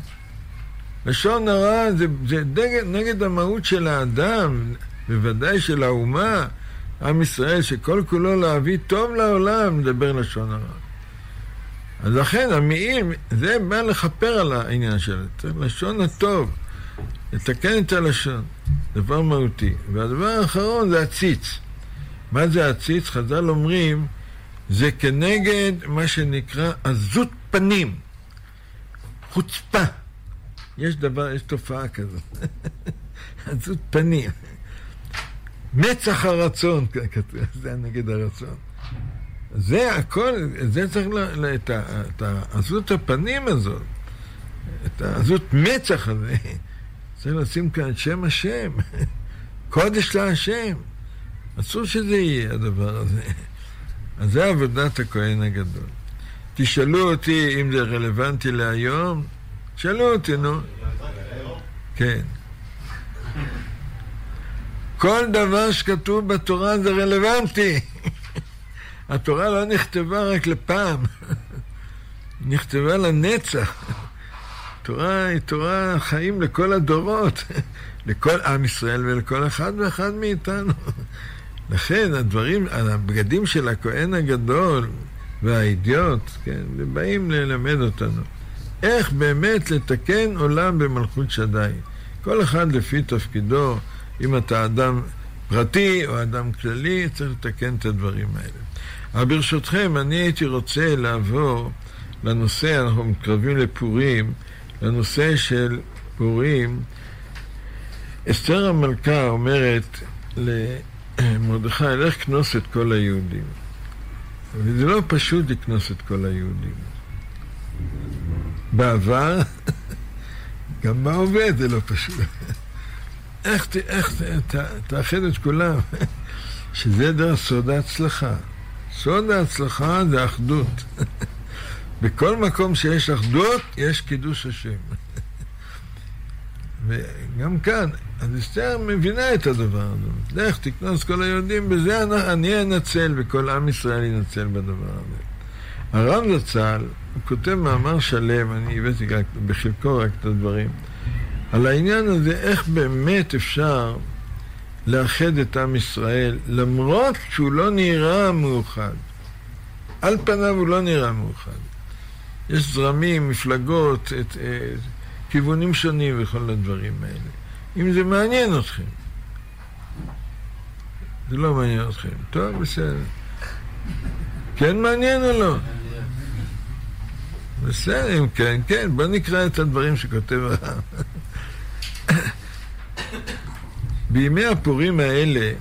Speaker 3: לשון הרע זה, זה דגל, נגד המהות של האדם, בוודאי של האומה, עם ישראל, שכל כולו להביא טוב לעולם, מדבר לשון הרע. אז לכן המעיל, זה בא לכפר על העניין של לשון הטוב, לתקן את הלשון, דבר מהותי. והדבר האחרון זה הציץ. מה זה הציץ? חז"ל אומרים, זה כנגד מה שנקרא עזות פנים, חוצפה. יש דבר, יש תופעה כזאת, [LAUGHS] עזות פנים. מצח הרצון, זה נגד הרצון. זה הכל, זה צריך, ל, את, את עזות הפנים הזאת, את העזות מצח הזה, [LAUGHS] צריך לשים כאן שם השם, [LAUGHS] קודש להשם. אסור שזה יהיה הדבר הזה. [LAUGHS] אז זה עבודת הכהן הגדול. תשאלו אותי אם זה רלוונטי להיום, שאלו אותי, נו. כן. כל דבר שכתוב בתורה זה רלוונטי. התורה לא נכתבה רק לפעם, נכתבה לנצח. תורה היא תורה חיים לכל הדורות, לכל עם ישראל ולכל אחד ואחד מאיתנו. לכן הדברים, הבגדים של הכהן הגדול והאידיוט, כן, באים ללמד אותנו איך באמת לתקן עולם במלכות שדי. כל אחד לפי תפקידו, אם אתה אדם פרטי או אדם כללי, צריך לתקן את הדברים האלה. אבל ברשותכם, אני הייתי רוצה לעבור לנושא, אנחנו מתקרבים לפורים, לנושא של פורים. אסתר המלכה אומרת למרדכי, לך כנוס את כל היהודים. וזה לא פשוט לקנוס את כל היהודים. בעבר, [LAUGHS] גם בהווה זה לא פשוט. איך, איך תאחד את כולם? [LAUGHS] שזה דרך סוד ההצלחה. סוד ההצלחה זה אחדות. [LAUGHS] בכל מקום שיש אחדות, יש קידוש השם. [LAUGHS] וגם כאן, אז אסתר מבינה את הדבר הזה. לך תקנוס כל היהודים, בזה אני אנצל וכל עם ישראל ינצל בדבר הזה. הרב זצ"ל, הוא כותב מאמר שלם, אני הבאתי בחלקו רק את הדברים, על העניין הזה, איך באמת אפשר לאחד את עם ישראל, למרות שהוא לא נראה מאוחד. על פניו הוא לא נראה מאוחד. יש זרמים, מפלגות, את, את, את, כיוונים שונים וכל הדברים האלה. אם זה מעניין אתכם. זה לא מעניין אתכם. טוב, בסדר. כן מעניין או לא? בסדר, אם כן, כן, בוא נקרא את הדברים שכותב הרב. בימי הפורים האלה,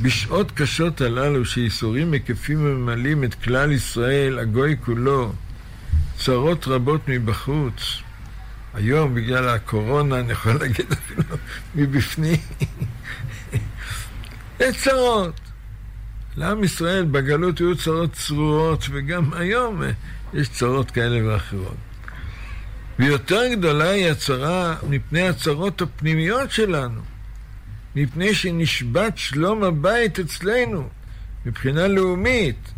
Speaker 3: בשעות קשות הללו, שייסורים מקיפים וממלאים את כלל ישראל, הגוי כולו, צרות רבות מבחוץ, היום בגלל הקורונה, אני יכול להגיד אפילו מבפנים, [LAUGHS] יש צרות. לעם ישראל בגלות היו צרות צרורות, וגם היום יש צרות כאלה ואחרות. ויותר גדולה היא הצרה מפני הצרות הפנימיות שלנו, מפני שנשבת שלום הבית אצלנו, מבחינה לאומית.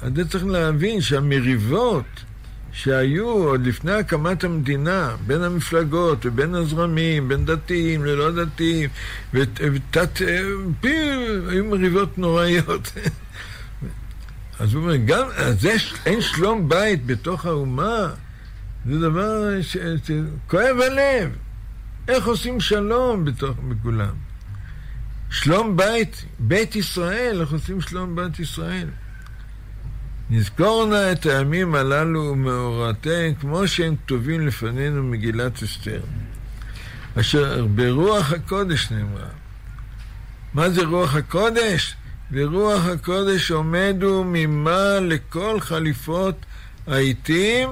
Speaker 3: אז זה צריך להבין שהמריבות שהיו עוד לפני הקמת המדינה, בין המפלגות ובין הזרמים, בין דתיים ללא דתיים, ותת... היו מריבות נוראיות. [LAUGHS] אז הוא אומר, גם, אז יש, אין שלום בית בתוך האומה, זה דבר שכואב הלב. איך עושים שלום בתוך, בכולם? שלום בית, בית ישראל, איך עושים שלום בית ישראל? נזכור נא את הימים הללו ומאורעותיהם כמו שהם כתובים לפנינו מגילת אסתר, אשר ברוח הקודש נאמרה. מה זה רוח הקודש? ורוח הקודש עומדו ממה לכל חליפות העיתים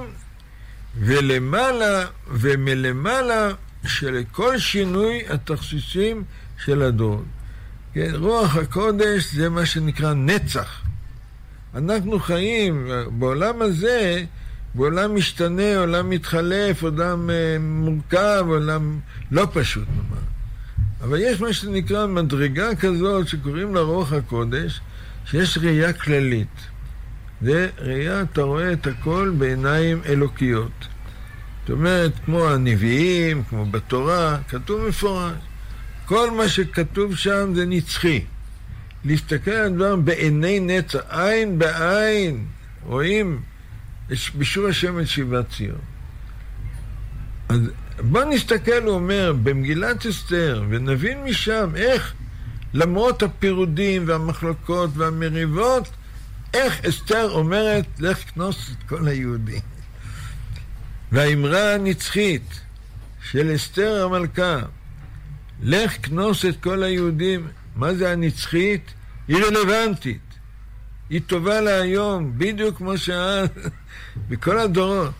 Speaker 3: ולמעלה ומלמעלה שלכל שינוי התכסיסים של הדור. כן, רוח הקודש זה מה שנקרא נצח. אנחנו חיים בעולם הזה, בעולם משתנה, עולם מתחלף, עולם אה, מורכב, עולם לא פשוט נאמר. אבל יש מה שנקרא מדרגה כזאת שקוראים לה רוח הקודש, שיש ראייה כללית. זה ראייה, אתה רואה את הכל בעיניים אלוקיות. זאת אומרת, כמו הנביאים, כמו בתורה, כתוב מפורש. כל מה שכתוב שם זה נצחי. להסתכל על הדברים בעיני נצח, עין בעין, רואים בשור השם את שיבת ציון. אז בוא נסתכל, הוא אומר, במגילת אסתר, ונבין משם איך, למרות הפירודים והמחלוקות והמריבות, איך אסתר אומרת, לך כנוס את כל היהודים. והאמרה הנצחית של אסתר המלכה, לך כנוס את כל היהודים, מה זה הנצחית? היא רלוונטית. היא טובה להיום, בדיוק כמו שאז, [LAUGHS] בכל הדורות.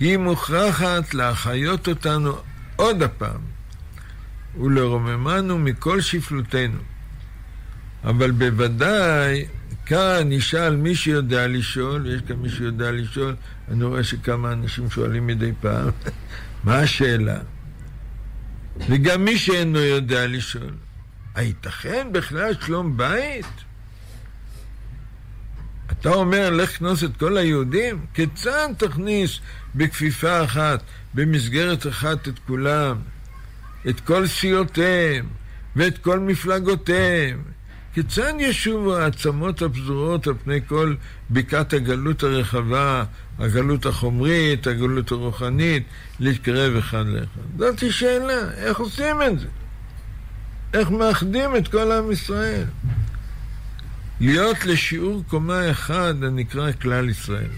Speaker 3: היא מוכרחת להחיות אותנו עוד הפעם ולרוממנו מכל שפלותנו. אבל בוודאי, כאן נשאל מי שיודע לשאול, יש כאן מי שיודע לשאול, אני רואה שכמה אנשים שואלים מדי פעם, [LAUGHS] מה השאלה? וגם מי שאינו יודע לשאול, הייתכן בכלל שלום בית? אתה אומר, לך כנוס את כל היהודים? כיצד תכניס בכפיפה אחת, במסגרת אחת את כולם? את כל סיעותיהם ואת כל מפלגותיהם? כיצד ישובו העצמות הפזורות על פני כל בקעת הגלות הרחבה, הגלות החומרית, הגלות הרוחנית, להתקרב אחד לאחד? זאת שאלה, איך עושים את זה? איך מאחדים את כל עם ישראל? להיות לשיעור קומה אחד הנקרא כלל ישראל.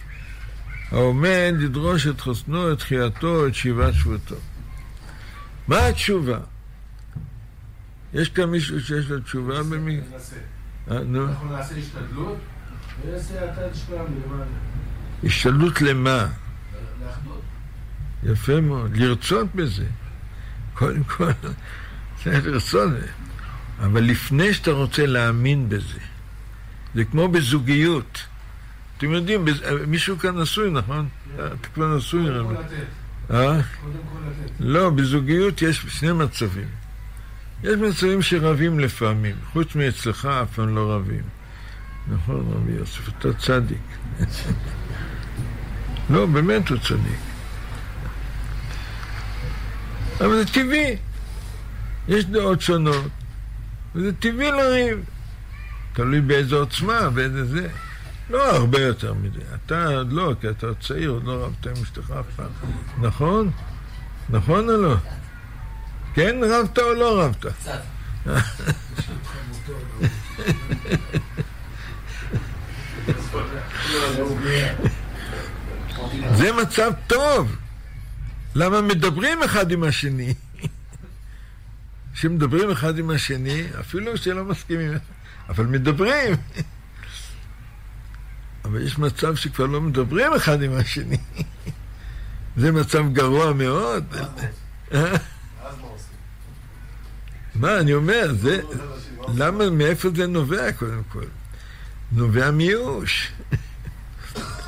Speaker 3: העומד לדרוש את חוסנו, את תחייתו, את שיבת שבותו. מה התשובה? יש כאן מישהו שיש לו תשובה במי... אה, נו.
Speaker 7: אנחנו נעשה השתדלות, ויעשה אתה את שלם למען
Speaker 3: השתדלות למה?
Speaker 7: לאחדות.
Speaker 3: יפה מאוד. לרצות בזה. קודם כל, צריך לרצות בזה. אבל לפני שאתה רוצה להאמין בזה, זה כמו בזוגיות. אתם יודעים, בז- מישהו כאן נשוי, נכון? אתה כבר נשוי, רבי. אה?
Speaker 7: קודם כל לתת.
Speaker 3: לא, בזוגיות יש שני מצבים. יש מצבים שרבים לפעמים, חוץ מאצלך אף פעם לא רבים. נכון, רבי יוסף, אתה צדיק. [LAUGHS] לא, באמת הוא צדיק. אבל זה טבעי. יש דעות שונות, וזה טבעי לריב. תלוי באיזו עוצמה, באיזה זה. לא הרבה יותר מזה. אתה עוד לא, כי אתה עוד צעיר, עוד לא רבת עם אשתך אף פעם. נכון? נכון או לא? כן, רבת או לא רבת?
Speaker 5: קצת.
Speaker 3: זה מצב טוב. למה מדברים אחד עם השני? שמדברים אחד עם השני, אפילו שלא מסכימים, אבל מדברים. אבל יש מצב שכבר לא מדברים אחד עם השני. זה מצב גרוע מאוד. אה?
Speaker 4: אז מה עושים?
Speaker 3: מה, אני אומר, זה... למה, מאיפה זה נובע קודם כל? נובע מייאוש.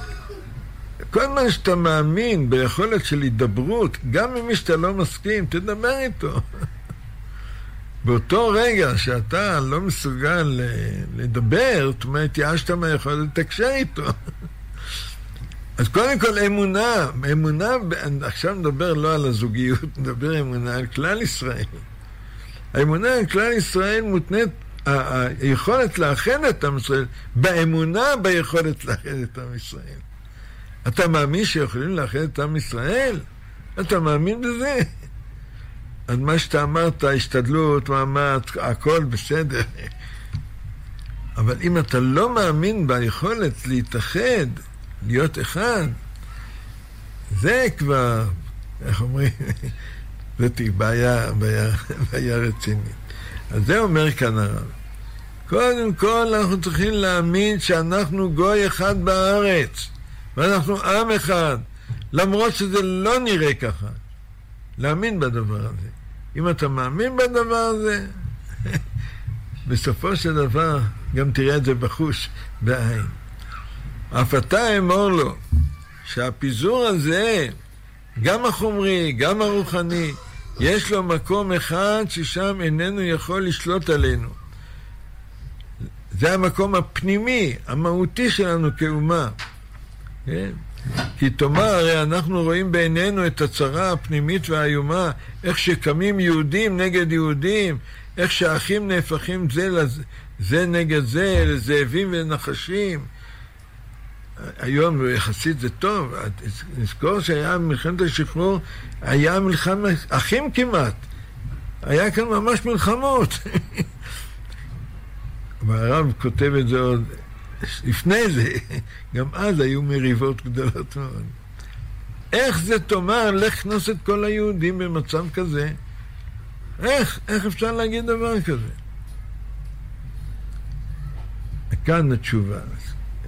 Speaker 3: [LAUGHS] כל מה שאתה מאמין ביכולת של הידברות, גם עם מי שאתה לא מסכים, תדבר איתו. [LAUGHS] באותו רגע שאתה לא מסוגל אה, לדבר, זאת אומרת, התייאשת מהיכולת לתקשר איתו. [LAUGHS] אז קודם כל אמונה, אמונה, עכשיו נדבר לא על הזוגיות, נדבר אמונה על כלל ישראל. האמונה על כלל ישראל מותנית, היכולת לאחד את עם ישראל, באמונה ביכולת לאחד את עם ישראל. אתה מאמין שיכולים לאחד את עם ישראל? אתה מאמין בזה? אז מה שאתה אמרת, השתדלות, מאמץ, הכל בסדר. אבל אם אתה לא מאמין ביכולת להתאחד, להיות אחד, זה כבר, איך אומרים, זאת בעיה, בעיה, [LAUGHS] בעיה רצינית. אז זה אומר כאן הרב. קודם כל אנחנו צריכים להאמין שאנחנו גוי אחד בארץ, ואנחנו עם אחד, למרות שזה לא נראה ככה. להאמין בדבר הזה. אם אתה מאמין בדבר הזה, [LAUGHS] בסופו של דבר גם תראה את זה בחוש, בעין. אף אתה אמור לו שהפיזור הזה, גם החומרי, גם הרוחני, יש לו מקום אחד ששם איננו יכול לשלוט עלינו. זה המקום הפנימי, המהותי שלנו כאומה. כן? כי תאמר, הרי אנחנו רואים בעינינו את הצרה הפנימית והאיומה, איך שקמים יהודים נגד יהודים, איך שאחים נהפכים זה, לזה, זה נגד זה, לזאבים ונחשים. היום יחסית זה טוב, נזכור שהיה מלחמת השחרור, היה מלחמת אחים כמעט. היה כאן ממש מלחמות. [LAUGHS] והרב כותב את זה עוד לפני זה, [LAUGHS] גם אז היו מריבות גדולות מאוד. איך זה תאמר, לך כנוס את כל היהודים במצב כזה? איך? איך אפשר להגיד דבר כזה? כאן התשובה.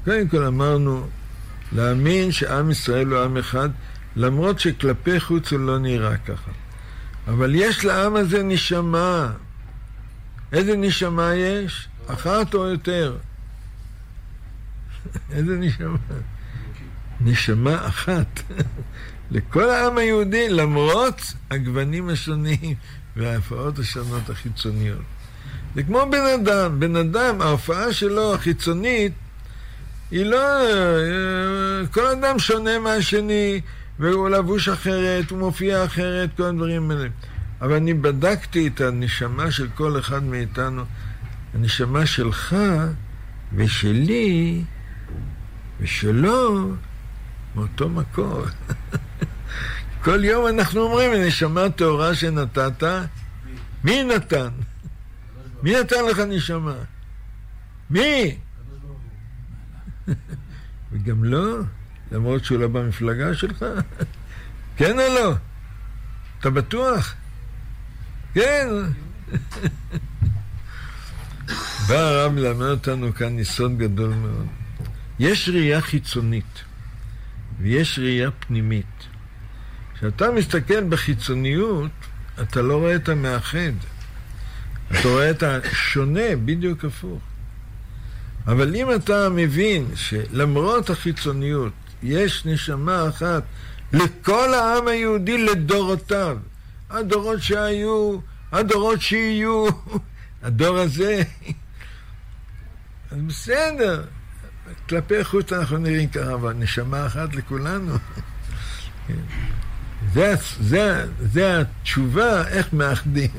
Speaker 3: קודם כל אמרנו, להאמין שעם ישראל הוא עם אחד, למרות שכלפי חוץ הוא לא נראה ככה. אבל יש לעם הזה נשמה. איזה נשמה יש? אחת או יותר? [LAUGHS] איזה נשמה? נשמה אחת. [LAUGHS] לכל העם היהודי, למרות הגוונים השונים וההפרעות השונות החיצוניות. זה כמו בן אדם, בן אדם, ההופעה שלו החיצונית היא לא... כל אדם שונה מהשני, והוא לבוש אחרת, הוא מופיע אחרת, כל הדברים האלה. אבל אני בדקתי את הנשמה של כל אחד מאיתנו, הנשמה שלך ושלי ושלו מאותו מקור. [LAUGHS] כל יום אנחנו אומרים, נשמה טהורה שנתת, מי נתן? מי נתן לך נשמה? מי? וגם לא, למרות שהוא לא במפלגה שלך. כן או לא? אתה בטוח? כן. בא הרב ללמד אותנו כאן ניסון גדול מאוד. יש ראייה חיצונית ויש ראייה פנימית. כשאתה מסתכל בחיצוניות, אתה לא רואה את המאחד. אתה רואה את השונה בדיוק הפוך. אבל אם אתה מבין שלמרות החיצוניות יש נשמה אחת לכל העם היהודי לדורותיו, הדורות שהיו, הדורות שיהיו, [LAUGHS] הדור הזה, אז בסדר, כלפי חוץ אנחנו נראים ככה, אבל נשמה אחת לכולנו. [LAUGHS] זה, זה, זה התשובה, איך מאחדים.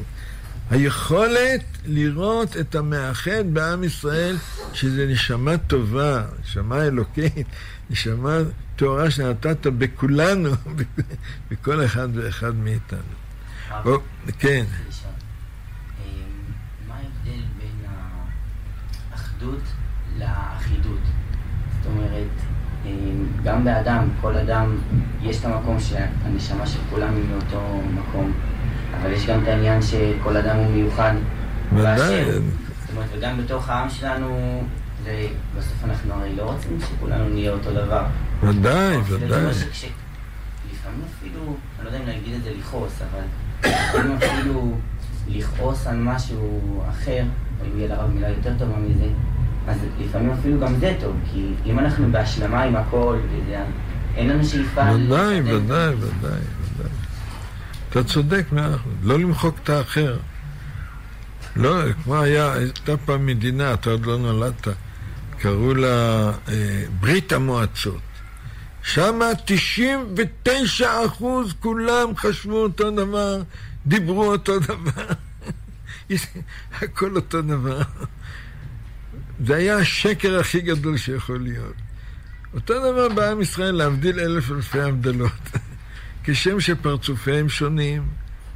Speaker 3: היכולת לראות את המאחד בעם ישראל, שזה נשמה טובה, נשמה אלוקית, נשמה טהורה שנתת בכולנו, [LAUGHS] בכל אחד ואחד מאיתנו. או, כן.
Speaker 8: מה ההבדל בין האחדות לאחידות? זאת אומרת, גם באדם, כל אדם, יש את המקום שהנשמה של כולם היא מאותו מקום. אבל יש גם את העניין שכל אדם הוא מיוחד.
Speaker 3: ודאי.
Speaker 8: זאת אומרת, וגם בתוך העם שלנו, זה, בסוף אנחנו הרי לא רוצים שכולנו נהיה אותו דבר.
Speaker 3: ודאי, ודאי.
Speaker 8: לפעמים אפילו, אני לא יודע אם להגיד את זה לכעוס, אבל לפעמים אפילו לכעוס על משהו אחר, אם יהיה לרב מילה יותר טובה מזה, אז לפעמים אפילו גם זה טוב, כי אם אנחנו בהשלמה עם הכל, וזה, אין לנו שאיפה...
Speaker 3: ודאי, ודאי, ודאי. אתה צודק. לא למחוק את האחר. לא, כמו היה, הייתה פעם מדינה, אתה עוד לא נולדת, קראו לה אה, ברית המועצות. שם 99 אחוז כולם חשבו אותו דבר, דיברו אותו דבר. [LAUGHS] הכל אותו דבר. זה היה השקר הכי גדול שיכול להיות. אותו דבר בעם ישראל, להבדיל אלף אלפי הבדלות. [LAUGHS] כשם שפרצופיהם שונים,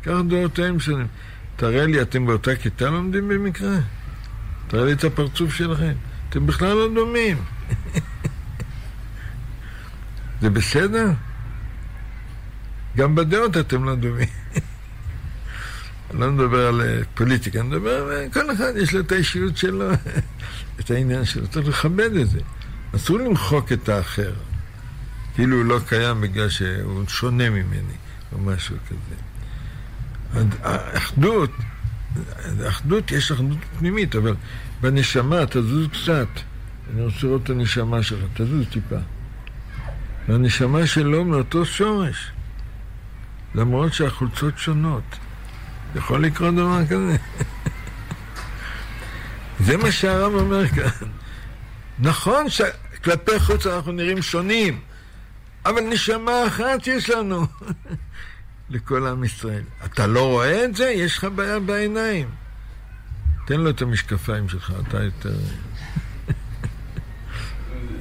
Speaker 3: כך דעותיהם שונים. תראה לי, אתם באותה כיתה לומדים במקרה? תראה לי את הפרצוף שלכם. אתם בכלל לא דומים. [LAUGHS] זה בסדר? גם בדעות אתם לא דומים. [LAUGHS] אני לא מדבר על אה, פוליטיקה, אני מדבר, אה, כל אחד יש לו את האישיות שלו, [LAUGHS] את העניין שלו, צריך לכבד את זה. אסור למחוק את האחר. כאילו הוא לא קיים בגלל שהוא שונה ממני, או משהו כזה. האחדות, האחדות, יש אחדות פנימית, אבל בנשמה, תזוז קצת. אני רוצה לראות את הנשמה שלך, תזוז טיפה. והנשמה שלו מאותו שורש, למרות שהחולצות שונות. יכול לקרות דבר כזה? [LAUGHS] זה מה שהרב אומר כאן. נכון שכלפי חוץ אנחנו נראים שונים, אבל נשמה אחת יש לנו [LAUGHS] לכל עם ישראל. אתה לא רואה את זה? יש לך בעיה בעיניים. תן לו את המשקפיים שלך, אתה יותר... [LAUGHS]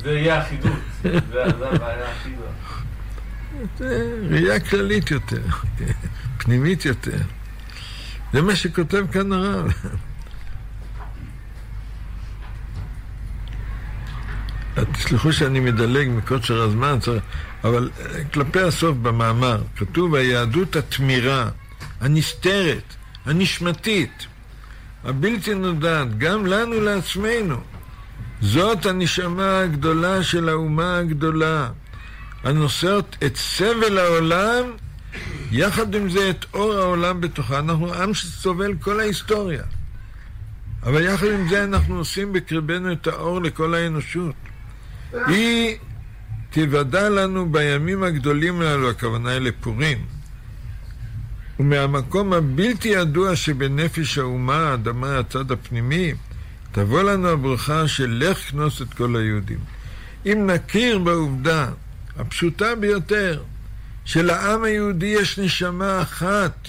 Speaker 6: זה יהיה אחידות. זה הבעיה הכי
Speaker 3: ראייה כללית יותר, פנימית יותר. זה מה שכותב כאן הרב. [LAUGHS] תסלחו שאני מדלג מקוצר הזמן, צריך- אבל אה, כלפי הסוף במאמר כתוב היהדות התמירה, הנסתרת, הנשמתית, הבלתי נודעת, גם לנו לעצמנו. זאת הנשמה הגדולה של האומה הגדולה, הנושאות את סבל העולם, יחד עם זה את אור העולם בתוכה. אנחנו עם שסובל כל ההיסטוריה. אבל יחד עם זה אנחנו עושים בקרבנו את האור לכל האנושות. היא תיוודע לנו בימים הגדולים הללו, הכוונה היא לפורים. ומהמקום הבלתי ידוע שבנפש האומה, האדמה, הצד הפנימי, תבוא לנו הברכה של לך כנוס את כל היהודים. אם נכיר בעובדה הפשוטה ביותר, שלעם היהודי יש נשמה אחת,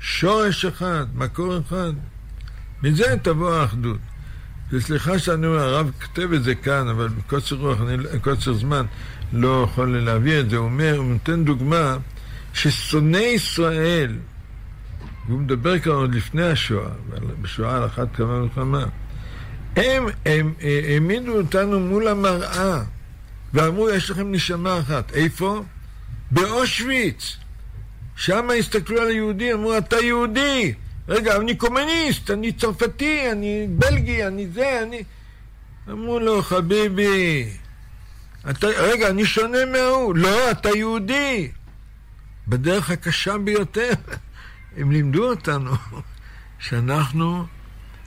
Speaker 3: שורש אחד, מקור אחד, מזה תבוא האחדות. וסליחה שאני אומר, הרב כותב את זה כאן, אבל בקוצר רוח, אני, זמן, לא יכול להביא את זה. הוא אומר, הוא נותן דוגמה, ששונאי ישראל, והוא מדבר כאן עוד לפני השואה, בשואה על אחת כמה וכמה, הם, הם, אה, העמידו אותנו מול המראה, ואמרו, יש לכם נשמה אחת. איפה? באושוויץ. שם הסתכלו על היהודי, אמרו, אתה יהודי. רגע, אני קומוניסט, אני צרפתי, אני בלגי, אני זה, אני... אמרו לו, חביבי, אתה, רגע, אני שונה מההוא. לא, אתה יהודי. בדרך הקשה ביותר. [LAUGHS] הם לימדו אותנו [LAUGHS] שאנחנו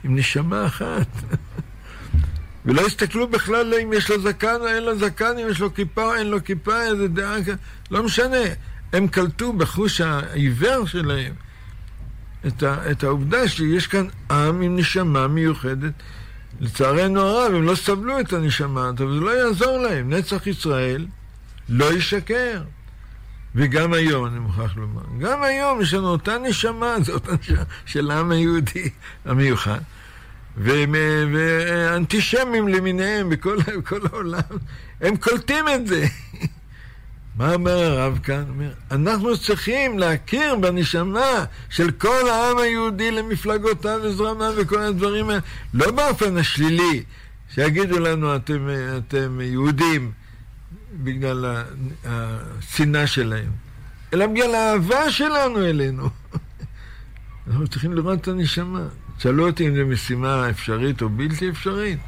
Speaker 3: עם נשמה אחת. [LAUGHS] ולא הסתכלו בכלל אם יש לו זקן או אין לו זקן, אם יש לו כיפה או אין לו כיפה, איזה דעה כ... לא משנה. הם קלטו בחוש העיוור שלהם את, ה, את העובדה שיש כאן עם עם נשמה מיוחדת. לצערנו הרב, הם לא סבלו את הנשמה הזאת, וזה לא יעזור להם. נצח ישראל לא ישקר. וגם היום, אני מוכרח לומר, גם היום יש לנו אותה נשמה, [LAUGHS] זו אותה נשמה של העם היהודי המיוחד. והם- ואנטישמים למיניהם בכל, בכל העולם, הם קולטים את זה. [LAUGHS] מה אומר הרב כאן? אומר, אנחנו צריכים להכיר בנשמה של כל העם היהודי למפלגותיו וזרמיו וכל הדברים האלה, לא באופן השלילי, שיגידו לנו אתם, אתם יהודים בגלל השנאה שלהם, אלא בגלל האהבה שלנו אלינו. [LAUGHS] אנחנו צריכים לראות את הנשמה. שאלו אותי אם זו משימה אפשרית או בלתי אפשרית.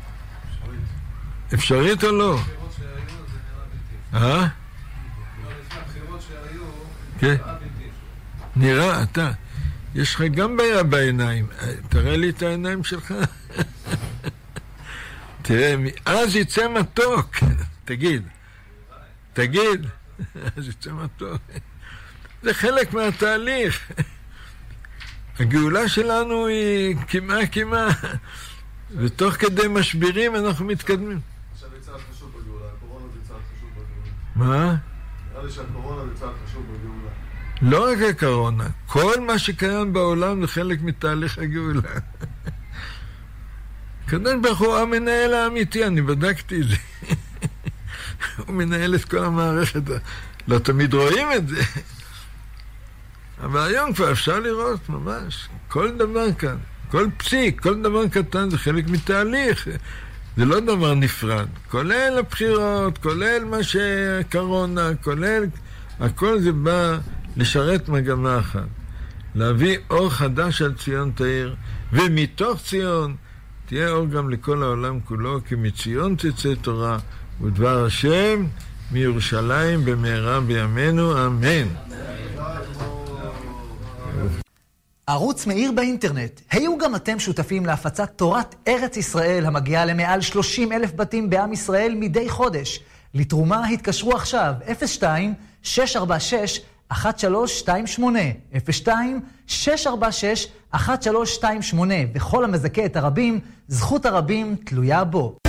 Speaker 3: אפשרית או לא? אה?
Speaker 4: לא, לפני הבחירות שהיו,
Speaker 3: כן.
Speaker 4: נראה
Speaker 3: אתה. יש לך גם בעיה בעיניים. אה, תראה לי את העיניים שלך. [LAUGHS] תראה, אז יצא מתוק. [LAUGHS] תגיד. תגיד. [LAUGHS] אז יצא מתוק. זה חלק מהתהליך. הגאולה שלנו היא כמעה כמעה, ותוך כדי משברים אנחנו מתקדמים.
Speaker 4: עכשיו צעד חשוב בגאולה, הקורונה זה צעד חשוב בגאולה.
Speaker 3: מה?
Speaker 4: שהקורונה זה צעד חשוב בגאולה.
Speaker 3: לא רק הקורונה, כל מה שקיים בעולם זה חלק מתהליך הגאולה. הקדוש ברוך הוא המנהל האמיתי, אני בדקתי את זה. הוא מנהל את כל המערכת, לא תמיד רואים את זה. אבל היום כבר אפשר לראות ממש, כל דבר כאן, כל פסיק, כל דבר קטן זה חלק מתהליך. זה לא דבר נפרד, כולל הבחירות, כולל מה שקורונה, כולל... הכל זה בא לשרת מגמה אחת. להביא אור חדש על ציון תאיר, ומתוך ציון תהיה אור גם לכל העולם כולו, כי מציון תצא תורה, ודבר השם מירושלים במהרה בימינו, אמן.
Speaker 9: ערוץ מאיר באינטרנט. היו גם אתם שותפים להפצת תורת ארץ ישראל המגיעה למעל 30 אלף בתים בעם ישראל מדי חודש. לתרומה התקשרו עכשיו 02 646 1328 02 646 1328 וכל המזכה את הרבים, זכות הרבים תלויה בו.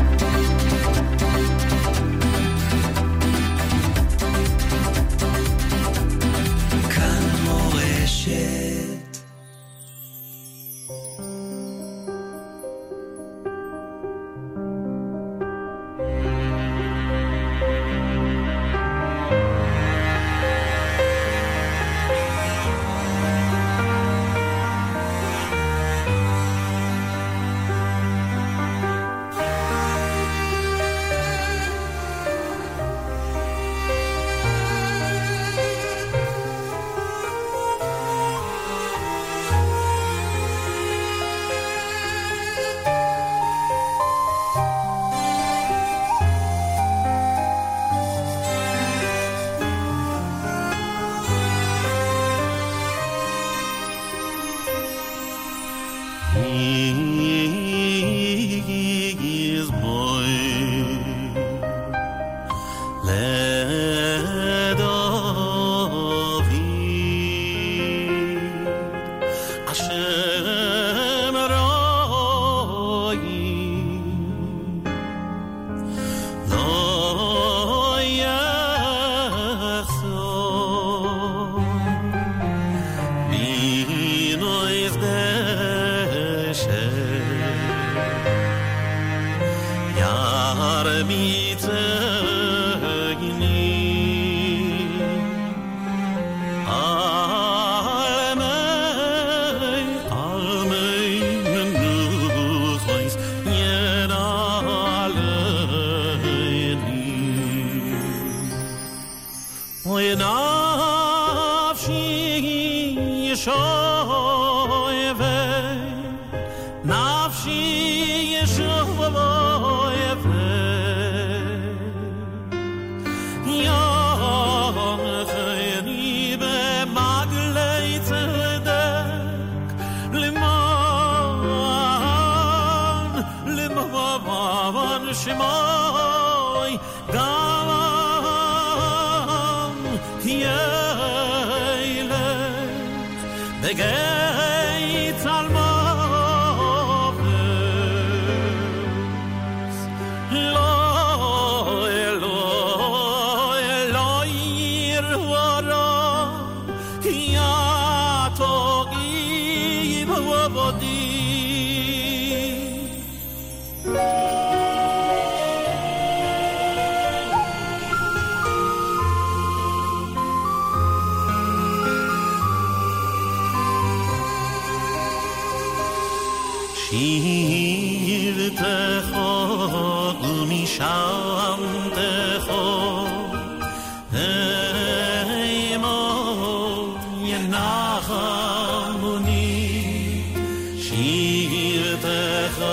Speaker 10: היא עירתך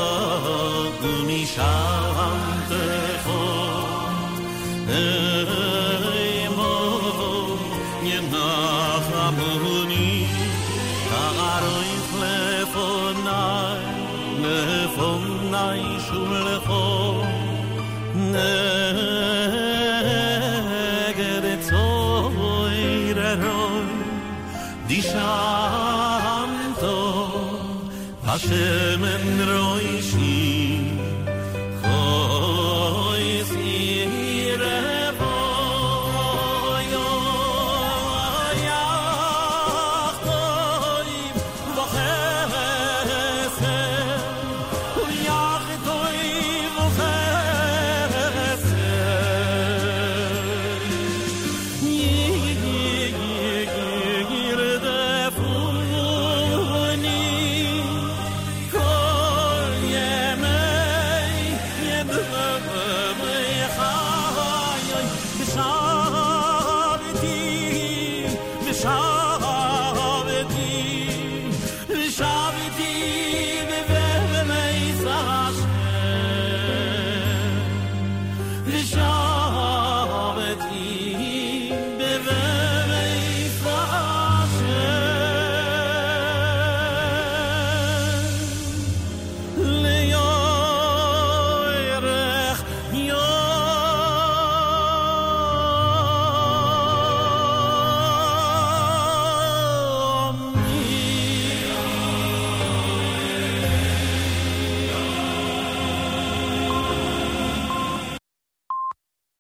Speaker 10: גמישה Hashem en